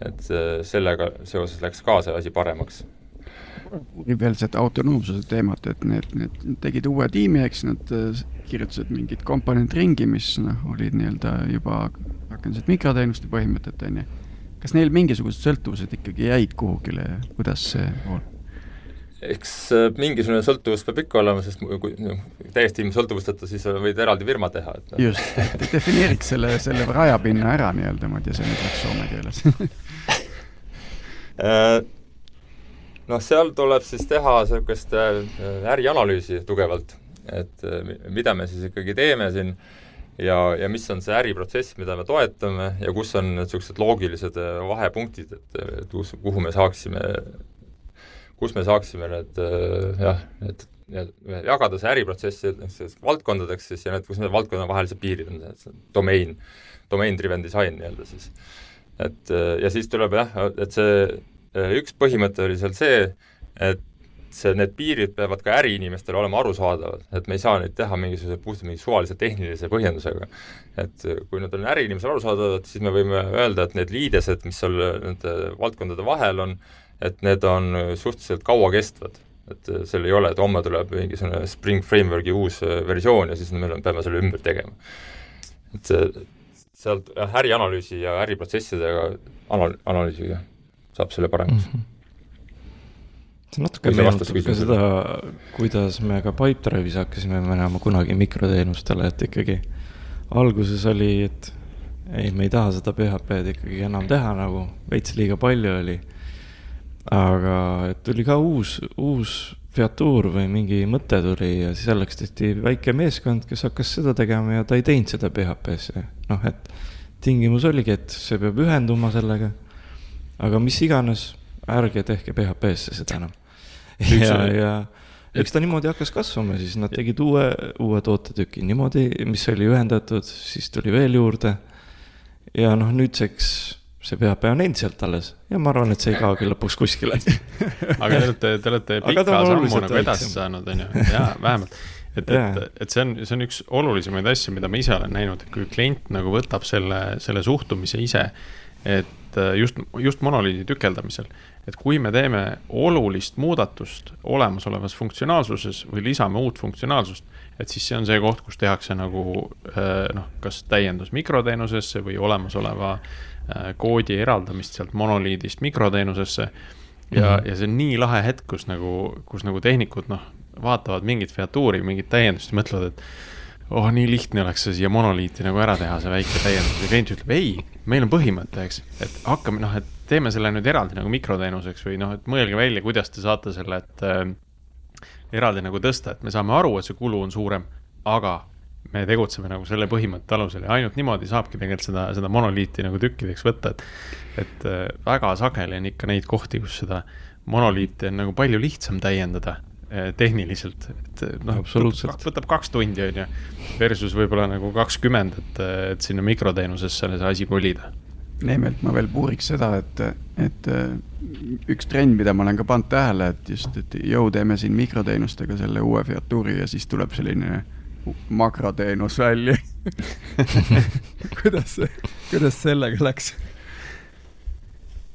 et sellega seoses läks ka see asi paremaks veel seda autonoomsuse teemat, et need, need tegid uue tiimi, eks nad kirjutasid mingid komponent ringi, mis noh, olid nii-öelda juba rakendasid mikroteenuste põhimõtet, on ju. kas neil mingisugused sõltuvused ikkagi jäid kuhugile, kuidas see on? Eks äh, mingisugune sõltuvus peab ikka olema, sest kui noh, täiesti ilma sõltuvusteta, siis võid eraldi firma teha, et noh. just, defineeriks selle, selle rajapinna ära nii-öelda, ma ei tea, see nüüd läks soome keeles [laughs] äh, noh, seal tuleb siis teha niisugust äh, ärianalüüsi tugevalt, et mida me siis ikkagi teeme siin ja, ja mis on see äriprotsess, mida me toetame ja kus on niisugused loogilised vahepunktid, et, et kus, kuhu me saaksime kus me saaksime need äh, jah, need jagada see äriprotsessi valdkondadeks siis ja need, kus need valdkonna vahelised piirid on, see domain, domain driven design nii-öelda siis. et äh, ja siis tuleb jah, et see äh, üks põhimõte oli seal see, et see, need piirid peavad ka äriinimestele olema arusaadavad, et me ei saa neid teha mingisuguse puhtalt mingi suvalise tehnilise põhjendusega. et kui nad on äriinimesele arusaadavad, siis me võime öelda, et need liidesed, mis seal nende valdkondade vahel on, et need on suhteliselt kauakestvad. et seal ei ole, et homme tuleb mingisugune Spring Frameworki uus äh, versioon ja siis me peame selle ümber tegema. et see, sealt jah, ärianalüüsi ja äriprotsessidega anal-, analüüsiga saab selle paremaks mm. -hmm see natuke meenutab ka seda, kuidas me ka Pipedrive'is hakkasime minema kunagi mikroteenustele, et ikkagi alguses oli, et ei, me ei taha seda PHP-d ikkagi enam teha nagu, veits liiga palju oli aga tuli ka uus, uus featuur või mingi mõte tuli ja siis selleks tehti väike meeskond, kes hakkas seda tegema ja ta ei teinud seda PHP-sse. noh, et tingimus oligi, et see peab ühenduma sellega. aga mis iganes, ärge tehke PHP-sse seda enam. ja, ja eks ta niimoodi hakkas kasvama, siis nad tegid uue, uue tootetüki niimoodi, mis oli ühendatud, siis tuli veel juurde. ja noh, nüüdseks see PHP on endiselt alles. Ja ma arvan, et see ei kaogi lõpuks kuskile. [laughs] Aga te olete, te olete pika sammu nagu edasi saanud, on ju, jaa, vähemalt. et, et, et see on, see on üks olulisemaid asju, mida ma ise olen näinud, et kui klient nagu võtab selle, selle suhtumise ise, et äh, just, just monoliidi tükeldamisel, et kui me teeme olulist muudatust olemasolevas funktsionaalsuses või lisame uut funktsionaalsust, et siis see on see koht, kus tehakse nagu äh, noh, kas täiendus mikroteenusesse või olemasoleva äh, Äh, koodi eraldamist sealt monoliidist mikroteenusesse. ja mm, ja see on nii lahe hetk, kus nagu, kus nagu tehnikud noh, vaatavad mingit featuuri, mingit täiendust ja mõtlevad, et oh, nii lihtne oleks see siia monoliiti nagu ära teha, see väike täiendus ja klient ütleb ei, meil on põhimõte, eks, et hakkame noh, et teeme selle nüüd eraldi nagu mikroteenuseks või noh, et mõelge välja, kuidas te saate selle, et äh, eraldi nagu tõsta, et me saame aru, et see kulu on suurem, aga me tegutseme nagu selle põhimõtte alusel ja ainult niimoodi saabki tegelikult seda, seda monoliiti nagu tükkideks võtta, et et äh, väga sageli on ikka neid kohti, kus seda monoliiti on nagu palju lihtsam täiendada äh, tehniliselt, et äh, noh, võtab kaks tundi, on ju, versus võib-olla nagu kakskümmend, et, et sinna mikroteenusesse see asi kolida. Neemelt ma veel puuriks seda, et, et üks trend, mida ma olen ka pannud tähele, et just, et jõu, teeme siin mikroteenustega selle uue featuuri ja siis tuleb selline makroteenus välja [laughs] kuidas, kuidas sellega läks?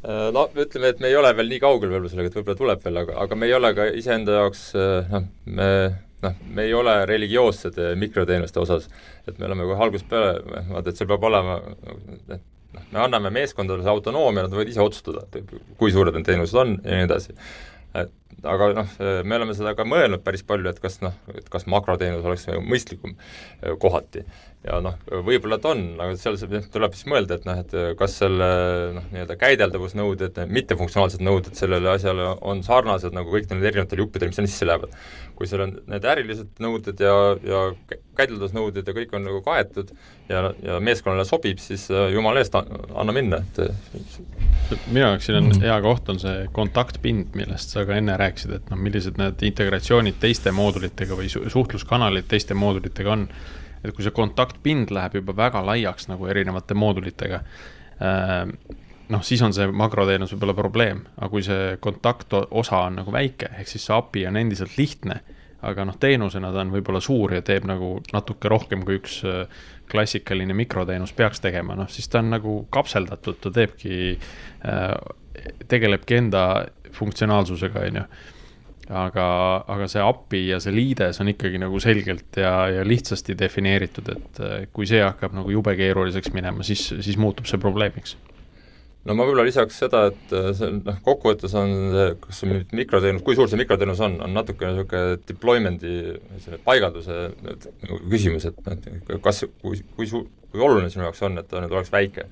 Äh, no ütleme, et me ei ole veel nii kaugel veel sellega, et võib-olla tuleb veel, aga, aga me ei ole ka iseenda jaoks äh, noh, me noh, me ei ole religioossed äh, mikroteenuste osas, et me oleme kohe algusest peale, vaata, et see peab olema, et noh, me anname meeskondadele autonoomia, nad võivad ise otsustada, kui suured need teenused on ja nii edasi. et aga noh, me oleme seda ka mõelnud päris palju, et kas noh, et kas makroteenus oleks mõistlikum eh, kohati. ja noh, võib-olla ta on, aga seal tuleb siis mõelda, et noh, et kas selle noh, nii-öelda käideldavusnõuded, mittefunktsionaalsed nõuded sellele asjale on sarnased nagu kõik need erinevatel juppidel, mis sinna sisse lähevad. kui seal on need ärilised nõuded ja, ja käideldavusnõuded ja kõik on nagu kaetud ja, ja meeskonnale sobib, siis eh, jumala eest, anna minna, et minu jaoks siin on hea koht, on see kontaktpind, millest sa ka enne rääkisid et noh, millised need integratsioonid teiste moodulitega või su suhtluskanalid teiste moodulitega on. et kui see kontaktpind läheb juba väga laiaks nagu erinevate moodulitega äh,, noh, siis on see makroteenus võib-olla probleem, aga kui see kontaktosa on nagu väike, ehk siis see API on endiselt lihtne, aga noh, teenusena ta on võib-olla suur ja teeb nagu natuke rohkem kui üks äh, klassikaline mikroteenus peaks tegema, noh siis ta on nagu kapseldatud, ta teebki äh,, tegelebki enda funktsionaalsusega, on ju aga, aga see API ja see liides on ikkagi nagu selgelt ja, ja lihtsasti defineeritud, et äh, kui see hakkab nagu jube keeruliseks minema, siis, siis muutub see probleemiks. No ma võib-olla lisaks seda, et äh, see noh, kokkuvõttes on see, kas see nüüd mikroteenus, kui suur see mikroteenus on, on natukene niisugune deployment'i selle paigalduse nagu küsimus, et kas, kui, kui suur, kui oluline sinu jaoks on, et ta nüüd oleks väike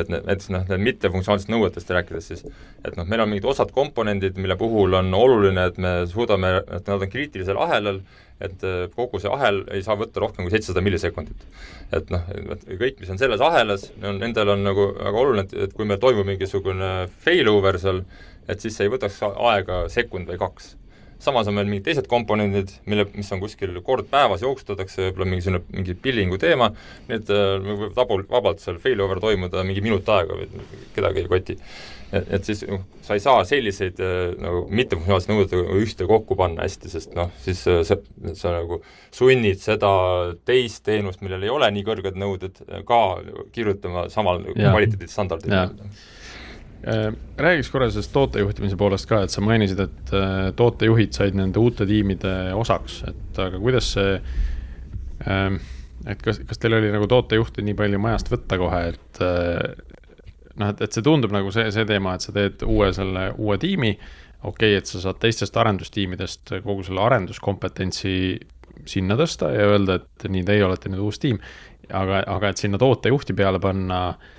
et näiteks noh, need mittefunktsionaalsetest nõuetest rääkides siis, et noh, meil on mingid osad komponendid, mille puhul on oluline, et me suudame, et nad on kriitilisel ahelal, et äh, kogu see ahel ei saa võtta rohkem kui seitsesada millisekundit. et noh, kõik, mis on selles ahelas, on, nendel on nagu väga oluline, et, et kui meil toimub mingisugune failover seal, et siis see ei võtaks aega sekund või kaks samas on meil mingid teised komponendid, mille, mis on kuskil kord päevas jooksustatakse, võib-olla mingisugune, mingi billingu teema, need äh, võib vabalt, vabalt seal failover toimuda mingi minut aega või kedagi ei koti. et, et siis noh, sa ei saa selliseid äh, nagu mittefunktsionaalseid nõudeid ühte kokku panna hästi, sest noh, siis äh, sa, sa nagu sunnid seda teist teenust, millel ei ole nii kõrged nõuded, ka kirjutama samal kvaliteedistandardil räägiks korra sellest tootejuhtimise poolest ka, et sa mainisid, et äh, tootejuhid said nende uute tiimide osaks, et aga kuidas see, ähm, et kas, kas teil oli nagu tootejuhte nii palju majast võtta kohe, et äh, noh, et, et see tundub nagu see, see teema, et sa teed uue selle, uue tiimi, okei okay,, et sa saad teistest arendustiimidest kogu selle arenduskompetentsi sinna tõsta ja öelda, et nii, teie olete nüüd uus tiim, aga, aga et sinna tootejuhti peale panna äh,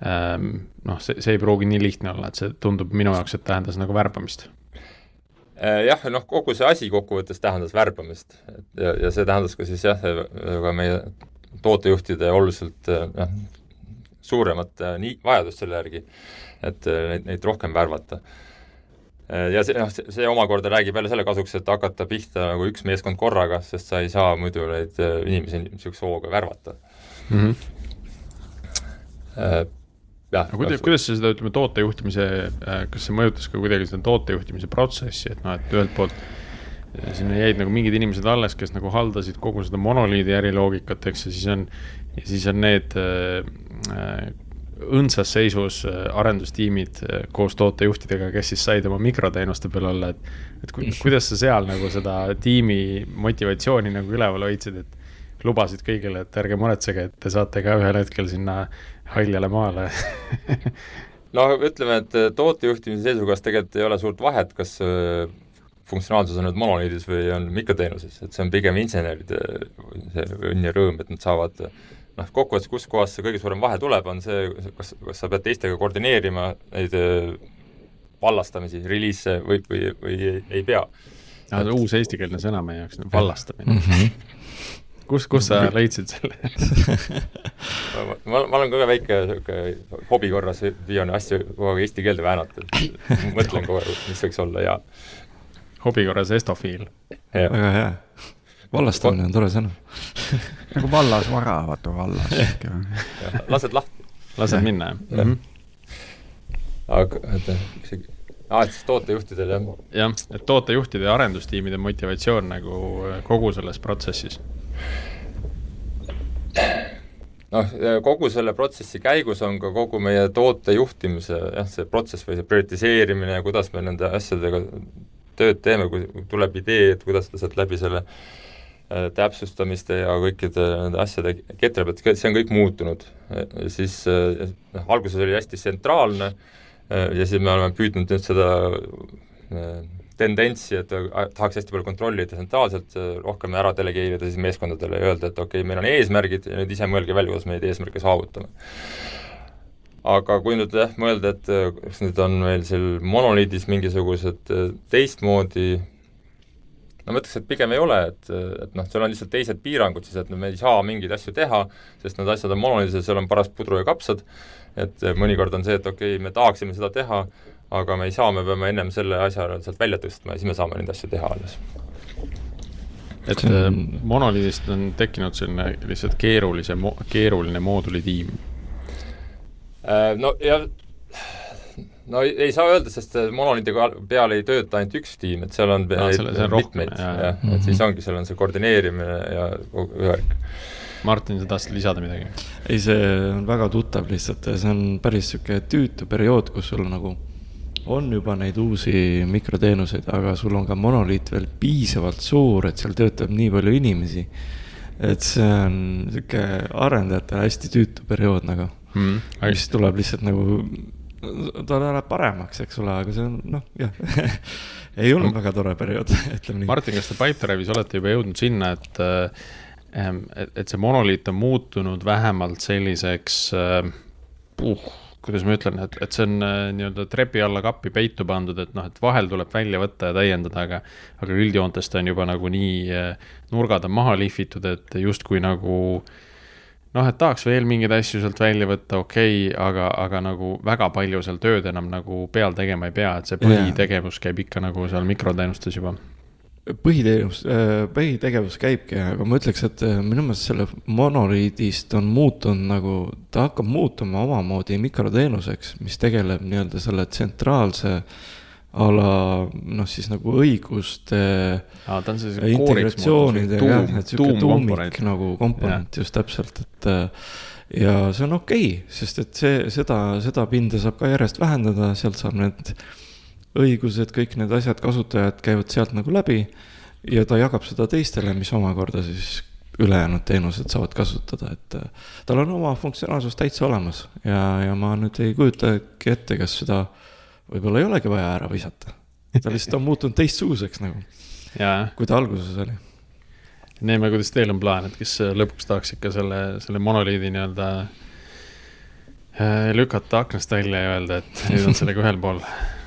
noh, see, see ei pruugi nii lihtne olla, et see tundub minu jaoks, et tähendas nagu värbamist. Äh, jah, noh, kogu see asi kokkuvõttes tähendas värbamist, ja, ja see tähendas ka siis jah, ka meie tootejuhtide oluliselt noh, suuremat äh, nii, vajadust selle järgi, et neid, neid rohkem värvata ja see, noh, see omakorda räägib jälle selle kasuks, et hakata pihta nagu üks meeskond korraga, sest sa ei saa muidu neid inimesi niisuguse hooga värvata mm. -hmm aga kuidas, kuidas sa seda, ütleme, tootejuhtimise, äh, kas see mõjutas ka kuidagi seda tootejuhtimise protsessi, et noh, et ühelt poolt äh, sinna jäid nagu mingid inimesed alles, kes nagu haldasid kogu seda monoliidi äriloogikat, eks, ja siis on, ja siis on need äh, äh õndsas seisus arendustiimid koos tootejuhtidega, kes siis said oma mikroteenuste peal olla, et et ku, kuidas sa seal nagu seda tiimi motivatsiooni nagu üleval hoidsid, et lubasid kõigile, et ärge muretsege, et te saate ka ühel hetkel sinna haljale maale [laughs] no ütleme, et äh, tootejuhtimise seisukohast tegelikult ei ole suurt vahet, kas äh, funktsionaalsus on nüüd monoliidis või on mikroteenuses, et see on pigem inseneride see õnn ja rõõm, et nad saavad noh, kokkuvõttes, kus kohas see kõige suurem vahe tuleb, on see, kas, kas sa pead teistega koordineerima neid äh, vallastamisi, reliise või, või, või ei, ei pea. uus eestikeelne sõna meie jaoks, vallastamine mm. -hmm kus, kus sa leidsid selle [laughs] ma, ma, ma olen ka väike sihuke hobi korras püüan asju kogu aeg eesti keelde väänata, et [laughs] mõtlen kogu aeg, mis võiks olla hea. hobi korras estofiil. väga hea. vallastamine on tore sõna [laughs] nagu vallasvara, vaata vallas. lased lahti. lased minna, jah ja. mm? -hmm. aga, oota, mis see aa, et siis tootejuhtidel, jah? jah, et tootejuhtide ja arendustiimide motivatsioon nagu kogu selles protsessis noh, kogu selle protsessi käigus on ka kogu meie toote juhtimise jah, see protsess või see prioritiseerimine ja kuidas me nende asjadega tööd teeme, kui tuleb idee, et kuidas ta sealt läbi selle äh, täpsustamiste ja kõikide nende asjade ketrab, et see on kõik muutunud. siis äh, noh, alguses oli hästi tsentraalne äh, ja siis me oleme püüdnud nüüd seda tendentsi, et tahaks hästi palju kontrollida tsentraalselt, rohkem ära delegeerida siis meeskondadele ja öelda, et okei okay,, meil on eesmärgid ja nüüd ise mõelge välja, kuidas me neid eesmärke saavutame. aga kui nüüd jah, mõelda, et kas nüüd on meil seal monoliidis mingisugused äh, teistmoodi no ma ütleks, et pigem ei ole, et, et noh, seal on lihtsalt teised piirangud siis, et me ei saa mingeid asju teha, sest need asjad on monoliidis ja seal on paras pudru ja kapsad, et mõnikord on see, et okei okay,, me tahaksime seda teha, aga me ei saa, me peame ennem selle asja sealt välja tõstma ja siis me saame neid asju teha alles. et on... Äh, monoliidist on tekkinud selline lihtsalt keerulise, keeruline moodulitiim? Äh, no ja no ei, saa öelda, sest monoliidi peal ei tööta ainult üks tiim, et seal on no, mitmeid, jah, et mm -hmm. siis ongi, seal on see koordineerimine ja värk. Martin, sa tahtsid lisada midagi? ei, see on väga tuttav lihtsalt see on päris niisugune tüütu periood, kus sul nagu on juba neid uusi mikroteenuseid, aga sul on ka monoliit veel piisavalt suur, et seal töötab nii palju inimesi. et see on sihuke arendajatele hästi tüütu periood nagu mm,, mis tuleb lihtsalt nagu, ta läheb paremaks, eks ole, aga see on noh, jah [laughs] ei olnud väga tore periood, [laughs] ütleme nii. Martin, kas te Pipedrive'is olete juba jõudnud sinna, et äh, et, et see monoliit on muutunud vähemalt selliseks uh, kuidas ma ütlen, et, et see on äh, nii-öelda trepi alla kappi peitu pandud, et noh, et vahel tuleb välja võtta ja täiendada, aga aga üldjoontes ta on juba nagu nii, äh, nurgad on maha lihvitud, et justkui nagu noh, et tahaks veel mingeid asju sealt välja võtta, okei okay,, aga, aga nagu väga palju seal tööd enam nagu peal tegema ei pea, et see põhitegevus käib ikka nagu seal mikroteenustes juba põhiteenus, äh, põhitegevus käibki, aga ma ütleks, et äh, minu meelest selle monoliidist on muutunud nagu, ta hakkab muutuma omamoodi mikroteenuseks, mis tegeleb nii-öelda selle tsentraalse a la noh, siis nagu õiguste integratsioonide jah, et sihuke tuumik nagu komponent ja. just täpselt, et äh, ja see on okei okay,, sest et see, seda, seda pinda saab ka järjest vähendada, sealt saab need õigused, kõik need asjad, kasutajad käivad sealt nagu läbi ja ta jagab seda teistele, mis omakorda siis ülejäänud teenused saavad kasutada, et äh, tal on oma funktsionaalsus täitsa olemas ja, ja ma nüüd ei kujutagi ette, kas seda võib-olla ei olegi vaja ära visata. ta lihtsalt on muutunud teistsuguseks nagu, kui ta alguses oli. näeme, kuidas teil on plaan, et kes lõpuks tahaks ikka selle, selle monoliidi nii-öelda äh, lükata aknast välja ja öelda, et nüüd on sellega ühel pool [laughs]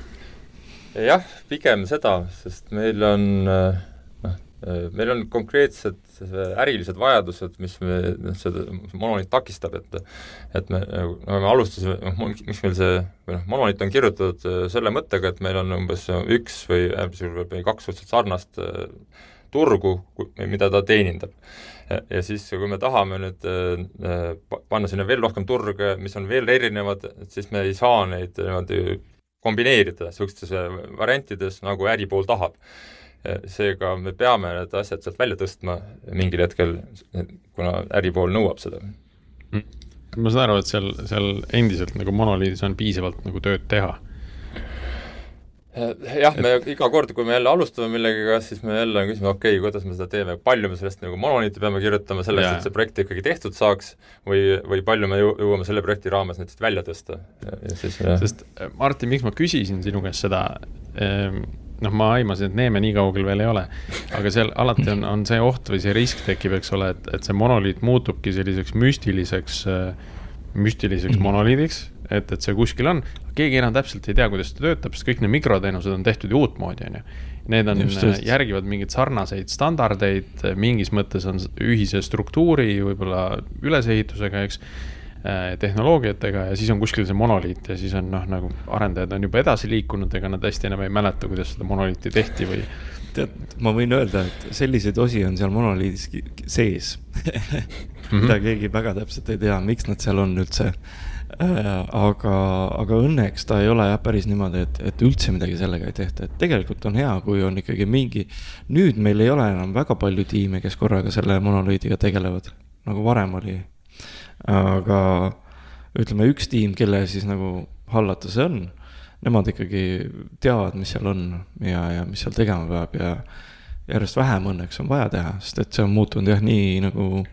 jah, pigem seda, sest meil on noh, meil on konkreetsed ärilised vajadused, mis me, noh, seda monoliit takistab, et et me, no me alustasime, noh, miks meil see, või noh, monoliit on kirjutatud selle mõttega, et meil on umbes üks või äärmisel juhul või kaks suhteliselt sarnast turgu, mida ta teenindab. ja siis, kui me tahame nüüd panna sinna veel rohkem turge, mis on veel erinevad, et siis me ei saa neid niimoodi kombineerida niisugustes variantides, nagu äripool tahab. seega me peame need asjad sealt välja tõstma mingil hetkel, kuna äripool nõuab seda. ma saan aru, et seal, seal endiselt nagu monoliidis on piisavalt nagu tööd teha jah, me iga kord, kui me jälle alustame millegagi, siis me jälle küsime, okei okay,, kuidas me seda teeme, palju me sellest nagu monoliiti peame kirjutama selleks, et see projekt ikkagi tehtud saaks? Või, või palju me jõuame selle projekti raames näiteks välja tõsta? Sest äh, Martin, miks ma küsisin sinu käest seda, ehm, noh, ma aimasin, et Neeme nii kaugel veel ei ole, aga seal alati on, on see oht või see risk tekib, eks ole, et, et see monoliit muutubki selliseks müstiliseks, äh, müstiliseks -hmm. monoliidiks et, et see kuskil on, keegi enam täpselt ei tea, kuidas ta töötab, sest kõik need mikroteenused on tehtud ju uutmoodi, on ju. Need on, järgivad mingeid sarnaseid standardeid, mingis mõttes on ühise struktuuri, võib-olla ülesehitusega, eks Äh, tehnoloogiatega ja siis on kuskil see monoliit ja siis on noh, nagu arendajad on juba edasi liikunud, ega nad hästi enam ei mäleta, kuidas seda monoliiti tehti või. Tead, ma võin öelda, et selliseid osi on seal monoliidis sees mida mhm. keegi väga täpselt ei tea, miks nad seal on üldse äh, aga, aga õnneks ta ei ole jah päris niimoodi, et, et üldse midagi sellega ei tehta, et tegelikult on hea, kui on ikkagi mingi. nüüd meil ei ole enam väga palju tiime, kes korraga selle monoliidiga tegelevad, nagu varem oli aga ütleme, üks tiim, kelle siis nagu hallata see on, nemad ikkagi teavad, mis seal on ja, ja mis seal tegema peab ja järjest vähem õnneks on vaja teha, sest et see on muutunud jah, nii nagu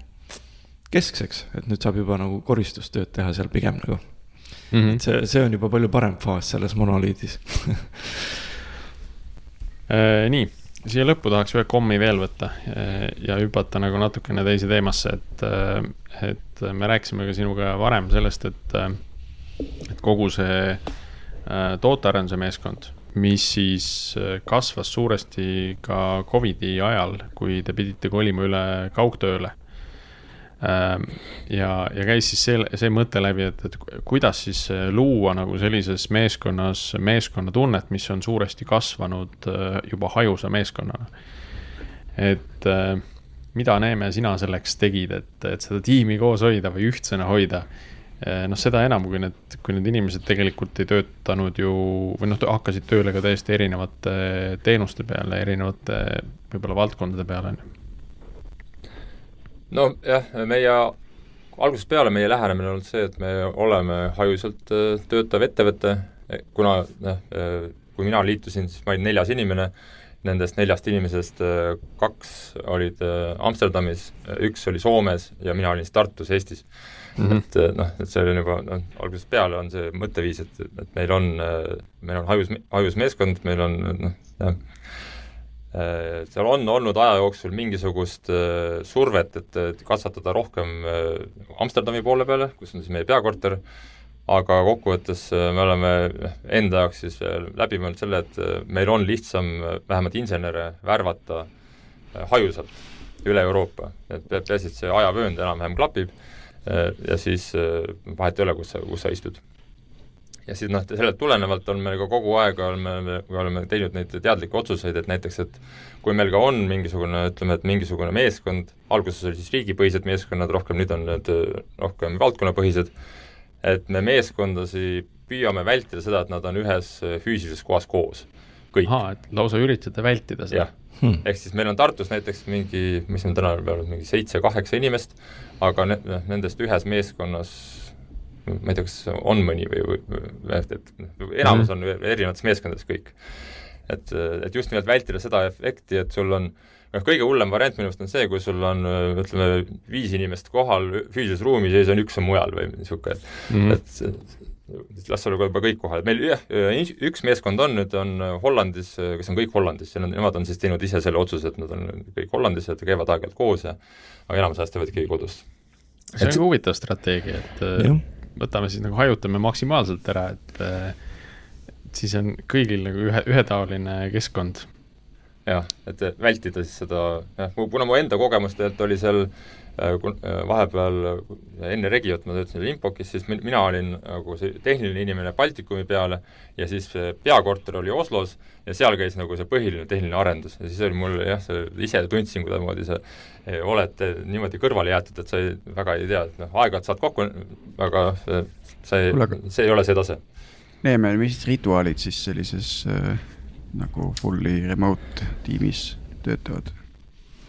keskseks, et nüüd saab juba nagu koristustööd teha seal pigem nagu mm. -hmm. et see, see on juba palju parem faas selles monoliidis [laughs] äh, nii, siia lõppu tahaks ühe kommi veel võtta äh, ja hüpata nagu natukene teise teemasse, et, äh, et me rääkisime ka sinuga varem sellest, et, et kogu see tootearenduse meeskond, mis siis kasvas suuresti ka Covidi ajal, kui te pidite kolima üle kaugtööle Ehm, ja, ja käis siis see, see mõte läbi, et, et kuidas siis äh, luua nagu sellises meeskonnas meeskonnatunnet, mis on suuresti kasvanud äh, juba hajusa meeskonnana. et äh, mida Neeme sina selleks tegid, et, et seda tiimi koos hoida või ühtsena hoida? Noh, seda enam, kui need, kui need inimesed tegelikult ei töötanud ju või noh, hakkasid tööle ka täiesti erinevate teenuste peale, erinevate võib-olla valdkondade peale, nojah, meie algusest peale meie lähenemine on olnud see, et me oleme hajuselt äh, töötav ettevõte, kuna noh, kui mina liitusin, siis ma olin neljas inimene, nendest neljast inimesest kaks olid Amsterdamis, üks oli Soomes ja mina olin siis Tartus, Eestis mm. -hmm. et noh, et see oli juba noh, algusest peale on see mõtteviis, et, et meil on, meil on hajus, hajus meeskond, meil on noh, jah, seal on olnud aja jooksul mingisugust survet, et, et kasvatada rohkem äh, Amsterdami poole peale, kus on siis meie peakorter, aga kokkuvõttes me oleme enda jaoks siis läbi mõelnud selle, et meil on lihtsam vähemalt insenere värvata hajusalt üle Euroopa, et peaasi, et see ajavöönd enam-vähem klapib ja siis vahet ei ole, kus sa, kus sa istud ja siis noh, sellelt tulenevalt on meil ka kogu aeg, oleme, me oleme teinud neid teadlikke otsuseid, et näiteks, et kui meil ka on mingisugune, ütleme, et mingisugune meeskond, alguses oli siis riigipõhised meeskonnad, rohkem nüüd on need rohkem valdkonnapõhised, et me meeskondasi püüame vältida seda, et nad on ühes füüsilises kohas koos, kõik. ahah, et lausa üritate vältida seda? jah hmm., ehk siis meil on Tartus näiteks mingi, mis meil täna peal on, mingi seitse-kaheksa inimest, aga ne-, nendest ühes meeskonnas ma ei tea, kas on mõni või, või, et, et enamus mhm. on erinevates meeskondades kõik. et, et just nimelt vältida seda efekti, et sul on noh, kõige hullem variant minu arust on see, kui sul on ütleme, viis inimest kohal füüsilises ruumis ja siis on üks on mujal või niisugune, et mm -hmm. et las olla juba kõik kohal, meil jah, üks meeskond on nüüd, on Hollandis, kes on kõik Hollandis nemad on siis teinud ise selle otsuse, et nad on kõik Hollandis ja käivad aeg-ajalt koos ja aga enamus ajast teevad ikkagi kodus. see on et, huvitav strateegia, et jah võtame siis nagu hajutame maksimaalselt ära, et, et siis on kõigil nagu ühe, ühetaoline keskkond. jah, et vältida siis seda, jah, kuna mu enda kogemus tegelikult oli seal äh, äh, vahepeal enne Regiot ma töötasin Limpokis, siis mina olin nagu see tehniline inimene Baltikumi peale ja siis peakorter oli Oslos ja seal käis nagu see põhiline tehniline arendus ja siis oli mul jah, see ise tundsin, kuidasmoodi sa oled niimoodi kõrvale jäetud, et sa ei, väga ei tea, et noh, aeg-ajalt saad kokku, aga see, see ei ole see tase. Neeme, mis rituaalid siis sellises äh, nagu fully remote tiimis töötavad?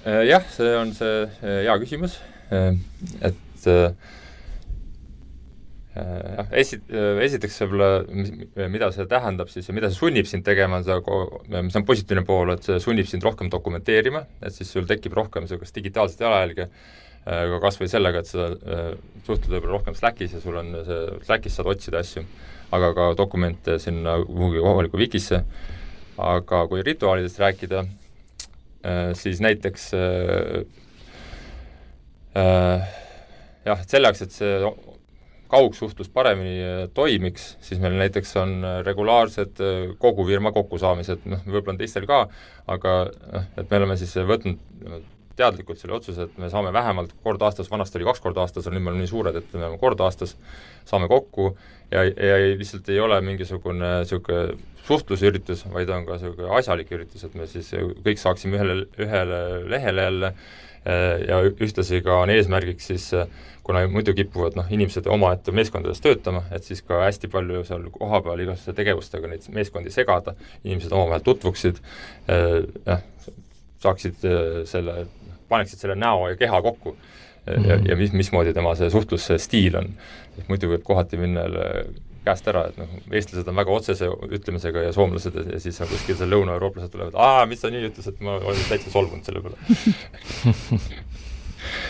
Äh, jah, see on see äh, hea küsimus, äh, et jah, esi-, esiteks võib-olla, mida see tähendab siis ja mida see sunnib sind tegema, on see, mis on positiivne pool, et see sunnib sind rohkem dokumenteerima, et siis sul tekib rohkem niisugust digitaalset jalajälge, ka kas või sellega, et sa suhtled võib-olla rohkem Slackis ja sul on see, Slackis saad otsida asju, aga ka dokumente sinna kuhugi kohalikku Wikisse, aga kui rituaalidest rääkida, siis näiteks äh, jah, et selle jaoks, et see kaugsuhtlus paremini äh, toimiks, siis meil näiteks on äh, regulaarsed kogu firma kokkusaamised, noh, võib-olla on teistel ka, aga noh, et me oleme siis võtnud teadlikult selle otsuse, et me saame vähemalt kord aastas, vanasti oli kaks korda aastas, nüüd me oleme nii suured, et me oleme kord aastas, saame kokku ja, ja lihtsalt ei ole mingisugune niisugune suhtlusüritus, vaid on ka niisugune asjalik üritus, et me siis kõik saaksime ühele, ühele lehele jälle ja ühtlasi ka on eesmärgiks siis kuna muidu kipuvad noh, inimesed omaette meeskondades töötama, et siis ka hästi palju seal kohapeal igasuguste tegevustega neid meeskondi segada, inimesed omavahel tutvuksid, jah, saaksid selle, paneksid selle näo ja keha kokku ja mm, -hmm. ja mis, mismoodi tema see suhtlusstiil on. et muidu võib kohati minna käest ära, et noh, eestlased on väga otsese ütlemisega ja soomlased ja, ja siis on kuskil seal lõunaeurooplased tulevad, aa, mis sa nii ütlesid, ma olin täitsa solvunud selle peale.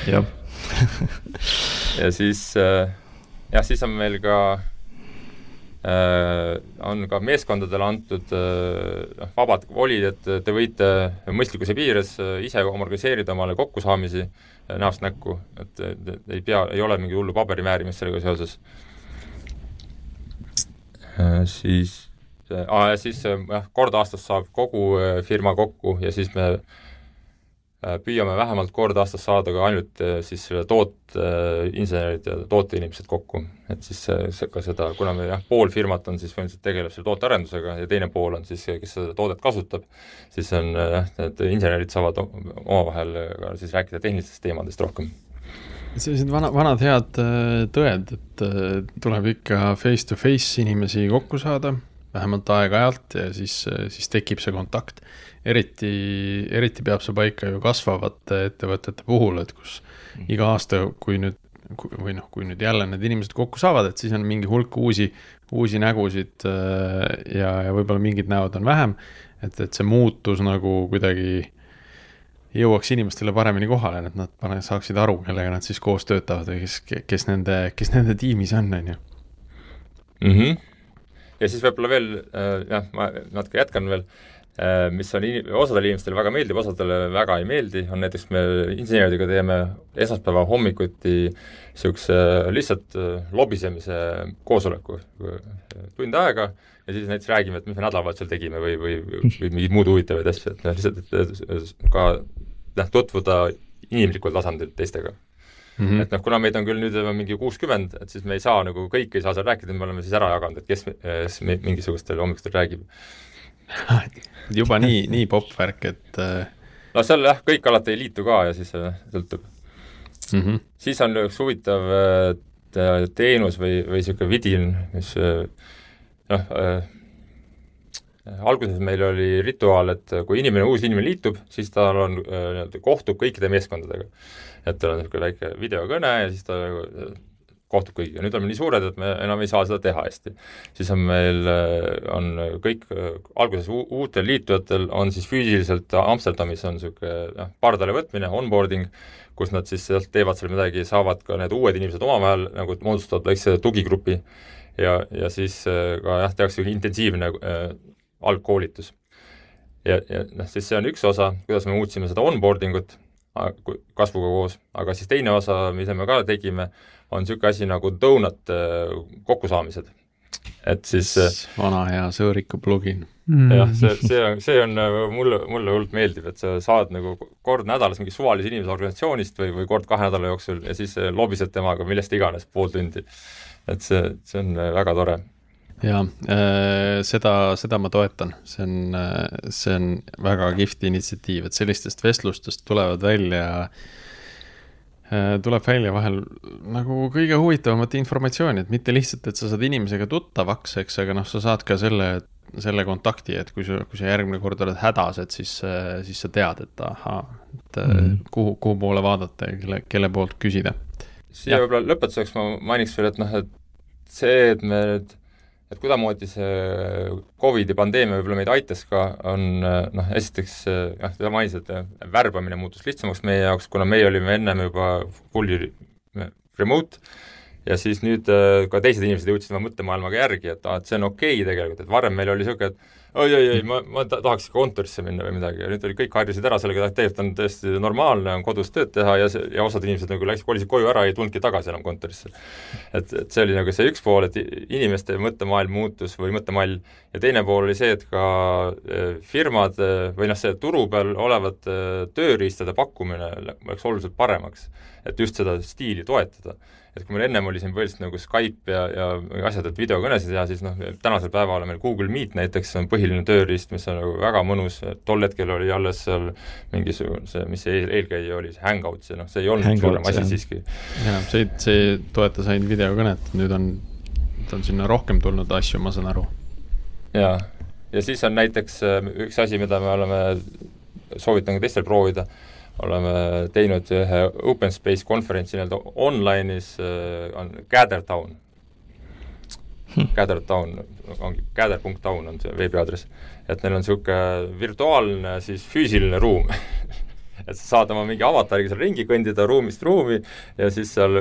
[laughs] jah [laughs] ja siis äh, jah, siis on meil ka on ka meeskondadele antud äh, noh, vabad volid, et te võite mõistlikkuse piires äh, ise organiseerida omale kokkusaamisi äh, näost näkku, et ei pea, ei ole mingi hullu paberimäärimist sellega seoses äh,. siis äh,, siis jah, kord aastas saab kogu firma kokku ja siis me Äh, püüame vähemalt kord aastas saada ka ainult äh, siis selle tooteinsenerid ja tooteinimesed kokku. et siis see, ka seda, kuna me jah, pool firmat on siis põhimõtteliselt tegeleb selle tootearendusega ja teine pool on siis, kes seda toodet kasutab, siis on jah, need insenerid saavad omavahel ka siis rääkida tehnilistest teemadest rohkem sellised vana, vanad head äh, tõed, et tuleb ikka face to face inimesi kokku saada, vähemalt aeg-ajalt ja siis, siis tekib see kontakt eriti, eriti peab see paika ju kasvavate ettevõtete puhul, et kus mm. iga aasta, kui nüüd või noh, kui nüüd jälle need inimesed kokku saavad, et siis on mingi hulk uusi, uusi nägusid äh, ja, ja võib-olla mingid näod on vähem. et, et see muutus nagu kuidagi jõuaks inimestele paremini kohale, et nad pane-, saaksid aru, kellega nad siis koos töötavad või kes, kes nende, kes nende tiimis on, on ju. Ja siis võib-olla veel äh, jah, ma natuke jätkan veel Äh, mis on in-, osadele inimestele väga meeldib, osadele väga ei meeldi, on näiteks me inseneridega teeme esmaspäeva hommikuti niisuguse lihtsalt äh, lobisemise koosoleku, tund aega, ja siis näiteks räägime, et mis me nädalavahetusel tegime või, või, või mingeid muud huvitavaid asju, et noh, lihtsalt, et ka noh, tutvuda inimlikul tasandil teistega Mm -hmm. et noh, kuna meid on küll nüüd mingi kuuskümmend, et siis me ei saa nagu, kõik ei saa seal rääkida, me oleme siis ära jaganud, et kes, kes mingisugustel hommikustel räägib [laughs] juba nii, nii popp värk, et äh, no seal jah, kõik alati ei liitu ka ja siis sõltub mm. -hmm. siis on üks huvitav äh, teenus või, või niisugune vidin, mis äh, noh äh,, alguses meil oli rituaal, et kui inimene, uus inimene liitub, siis tal on nii-öelda, kohtub kõikide meeskondadega. Et tal on niisugune väike videokõne ja siis ta kohtub kõigiga, nüüd oleme nii suured, et me enam ei saa seda teha hästi. siis on meil, äh, on kõik, äh, alguses uutel liitujatel on siis füüsiliselt Amsterdamis on niisugune noh, pardale võtmine, onboarding, kus nad siis sealt teevad seal midagi, saavad ka need uued inimesed omavahel nagu moodustavad väikse tugigrupi ja, ja siis äh, ka jah, tehakse intensiivne äh, algkoolitus. ja, ja noh, siis see on üks osa, kuidas me muutsime seda onboarding ut kasvuga koos, aga siis teine osa, mida me ka tegime, on niisugune asi nagu donut äh, kokkusaamised. et siis äh, vana hea sõõriku plugin mm.. jah, see, see on, see on äh, mulle, mulle hullult meeldib, et sa saad nagu kord nädalas mingi suvalise inimese organisatsioonist või, või kord kahe nädala jooksul ja siis lobised temaga millest iganes pool tundi. et see, see on väga tore jaa äh,, seda, seda ma toetan, see on, see on väga kihvt initsiatiiv, et sellistest vestlustest tulevad välja äh, Äh, tuleb välja vahel nagu kõige huvitavamat informatsiooni, et mitte lihtsalt, et sa saad inimesega tuttavaks, eks, aga noh, sa saad ka selle, selle kontakti, et kui sa, kui sa järgmine kord oled hädas, et siis, siis sa tead, et ahaa, et mm -hmm. kuhu, kuhu poole vaadata ja kelle, kelle poolt küsida. siia võib-olla lõpetuseks ma mainiks veel, et noh, et see, et me nüüd et kuidamoodi see Covidi pandeemia võib-olla meid aitas ka, on noh, esiteks jah, sa mainisid, et värbamine muutus lihtsamaks meie jaoks, kuna meie olime ennem juba fully remote. Ja siis nüüd ka teised inimesed jõudsid oma mõttemaailmaga järgi, et aa, et see on okei okay tegelikult, et varem meil oli niisugune, et oi-oi-oi, ma, ma tahaks kontorisse minna või midagi. Ja nüüd oli, kõik harjusid ära sellega, et tegelikult on täiesti normaalne, on kodus tööd teha ja see, ja osad inimesed nagu läksid, kolisid koju ära, ei tulnudki tagasi enam kontorisse. et, et see oli nagu see üks pool, et inimeste mõttemaailm muutus või mõttemall. Ja teine pool oli see, et ka eh, firmad või noh, see turu peal olevate eh, tööriistade pakkumine läks oluliselt paremaks, et just seda stiili toetada et kui meil ennem oli siin põhiliselt nagu Skype ja, ja asjad, et videokõnesid teha, siis noh, tänasel päeval on meil Google Meet näiteks on põhiline tööriist, mis on nagu väga mõnus, tol hetkel oli alles seal mingisugune see, mis see eel, eelkäija oli, see Hangouts ja noh, see ei olnud Hangouts, suurem asi siiski. enam, see, see toetas ainult videokõnet, nüüd on, on sinna rohkem tulnud asju, ma saan aru. jaa, ja siis on näiteks äh, üks asi, mida me oleme, soovitan ka teistel proovida oleme teinud ühe open space konverentsi nii-öelda online'is äh,, on Gather Town. Hm.. Gather Town, ongi gather.town on see veebiaadress. et neil on niisugune virtuaalne siis füüsiline ruum [laughs] et sa saad oma mingi avatariga seal ringi kõndida ruumist ruumi ja siis seal,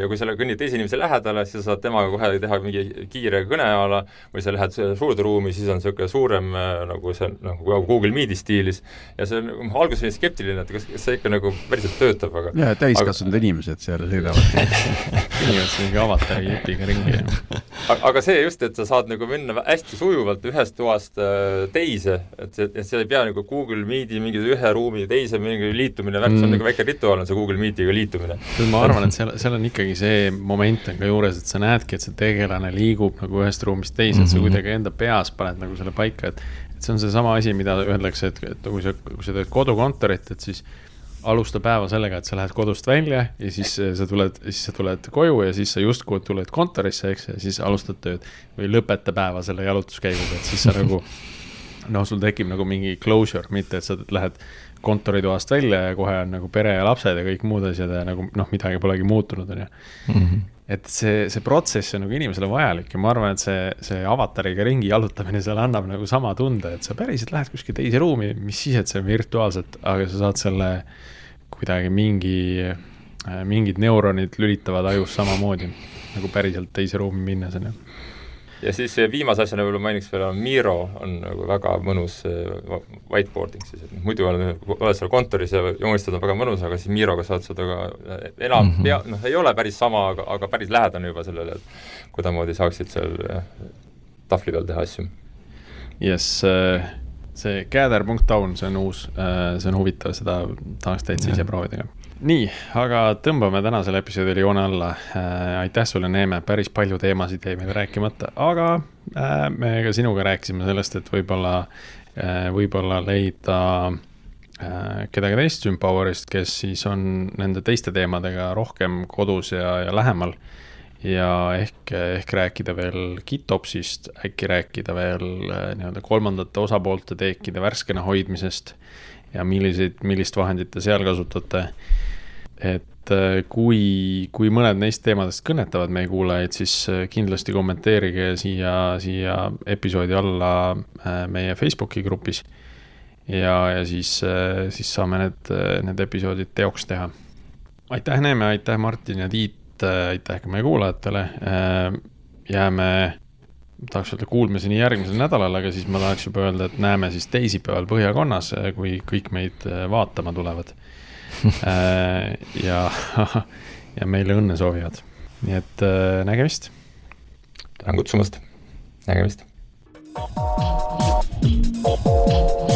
ja kui sa kõnnid teise inimese lähedale, siis sa saad temaga kohe teha mingi kiire kõne a la, või sa lähed suurde ruumi, siis on niisugune suurem nagu see, nagu Google Meet'i stiilis, ja see on, alguses olin skeptiline, et kas, kas see ikka nagu päriselt töötab, aga jaa, täiskasvanud aga... inimesed seal sõidavad. [laughs] Inimesed mingi avatari jupiga ringi aga see just, et sa saad nagu minna hästi sujuvalt ühest toast äh, teise, et see, et sa ei pea nagu Google Meet'i mingi ühe ruumi teise mingi liitumine, värk, see on mm. nagu väike rituaal, on see Google Meetiga liitumine. ma arvan, et seal, seal on ikkagi see moment on ka juures, et sa näedki, et see tegelane liigub nagu ühest ruumist teise mm, -hmm. et sa mhm. kuidagi enda peas paned nagu selle paika, et et see on seesama asi, mida öeldakse, et, et kui sa, kui sa teed kodukontorit, et siis alusta päeva sellega, et sa lähed kodust välja ja siis sa tuled, siis sa tuled koju ja siis sa justkui tuled kontorisse, eks, ja siis alustad tööd. või lõpeta päeva selle jalutuskäiguga, et siis sa nagu noh, sul tekib nagu mingi closure, mitte et sa lähed kontoritoast välja ja kohe on nagu pere ja lapsed ja kõik muud asjad ja nagu noh, midagi polegi muutunud, on ju. Mhm. et see, see protsess on nagu inimesele vajalik ja ma arvan, et see, see avatariga ringi jalutamine seal annab nagu sama tunde, et sa päriselt lähed kuskile teise ruumi, mis siis, et see on virtuaalselt, aga sa saad selle kuidagi mingi, mingid neuronid lülitavad ajus samamoodi nagu päriselt teise ruumi minnes, on ju ja siis viimase asjana võib-olla mainiks veel, on Miro on nagu väga mõnus whiteboarding siis, et muidu on, oled seal kontoris ja joonistad on väga mõnus, aga siis Miroga saad seda ka enam mm, -hmm. pea, noh, ei ole päris sama, aga, aga päris lähedane juba sellele, et kuidamoodi saaksid seal tahvli peal teha asju. jess, äh, see gather.town, see on uus, see on huvitav, seda tahaks täitsa ise proovida ka nii, aga tõmbame tänasele episoodile joone alla äh,. aitäh sulle, Neeme, päris palju teemasid jäi meil rääkimata, aga äh, me ka sinuga rääkisime sellest, et võib-olla äh,, võib-olla leida äh, kedagi teist Sümpowerist, kes siis on nende teiste teemadega rohkem kodus ja, ja lähemal. ja ehk, ehk rääkida veel GitOpsist, äkki rääkida veel äh, nii-öelda kolmandate osapoolte teekide värskena hoidmisest ja milliseid, millist vahendit te seal kasutate et äh, kui, kui mõned neist teemadest kõnetavad meie kuulajaid, siis äh, kindlasti kommenteerige siia, siia episoodi alla äh, meie Facebooki grupis. ja, ja siis, siis saame need, need episoodid teoks teha. aitäh, Neeme, aitäh, Martin ja Tiit, aitäh ka meie kuulajatele. jääme, tahaks öelda kuulmiseni järgmisel nädalal, aga siis ma tahaks juba öelda, et näeme siis teisipäeval Põhjakonnas, kui kõik meid vaatama tulevad Äh, [laughs] ja, [laughs] ja meile õnne soovivad. nii et nägemist. tänan kutsumast, nägemist. thank you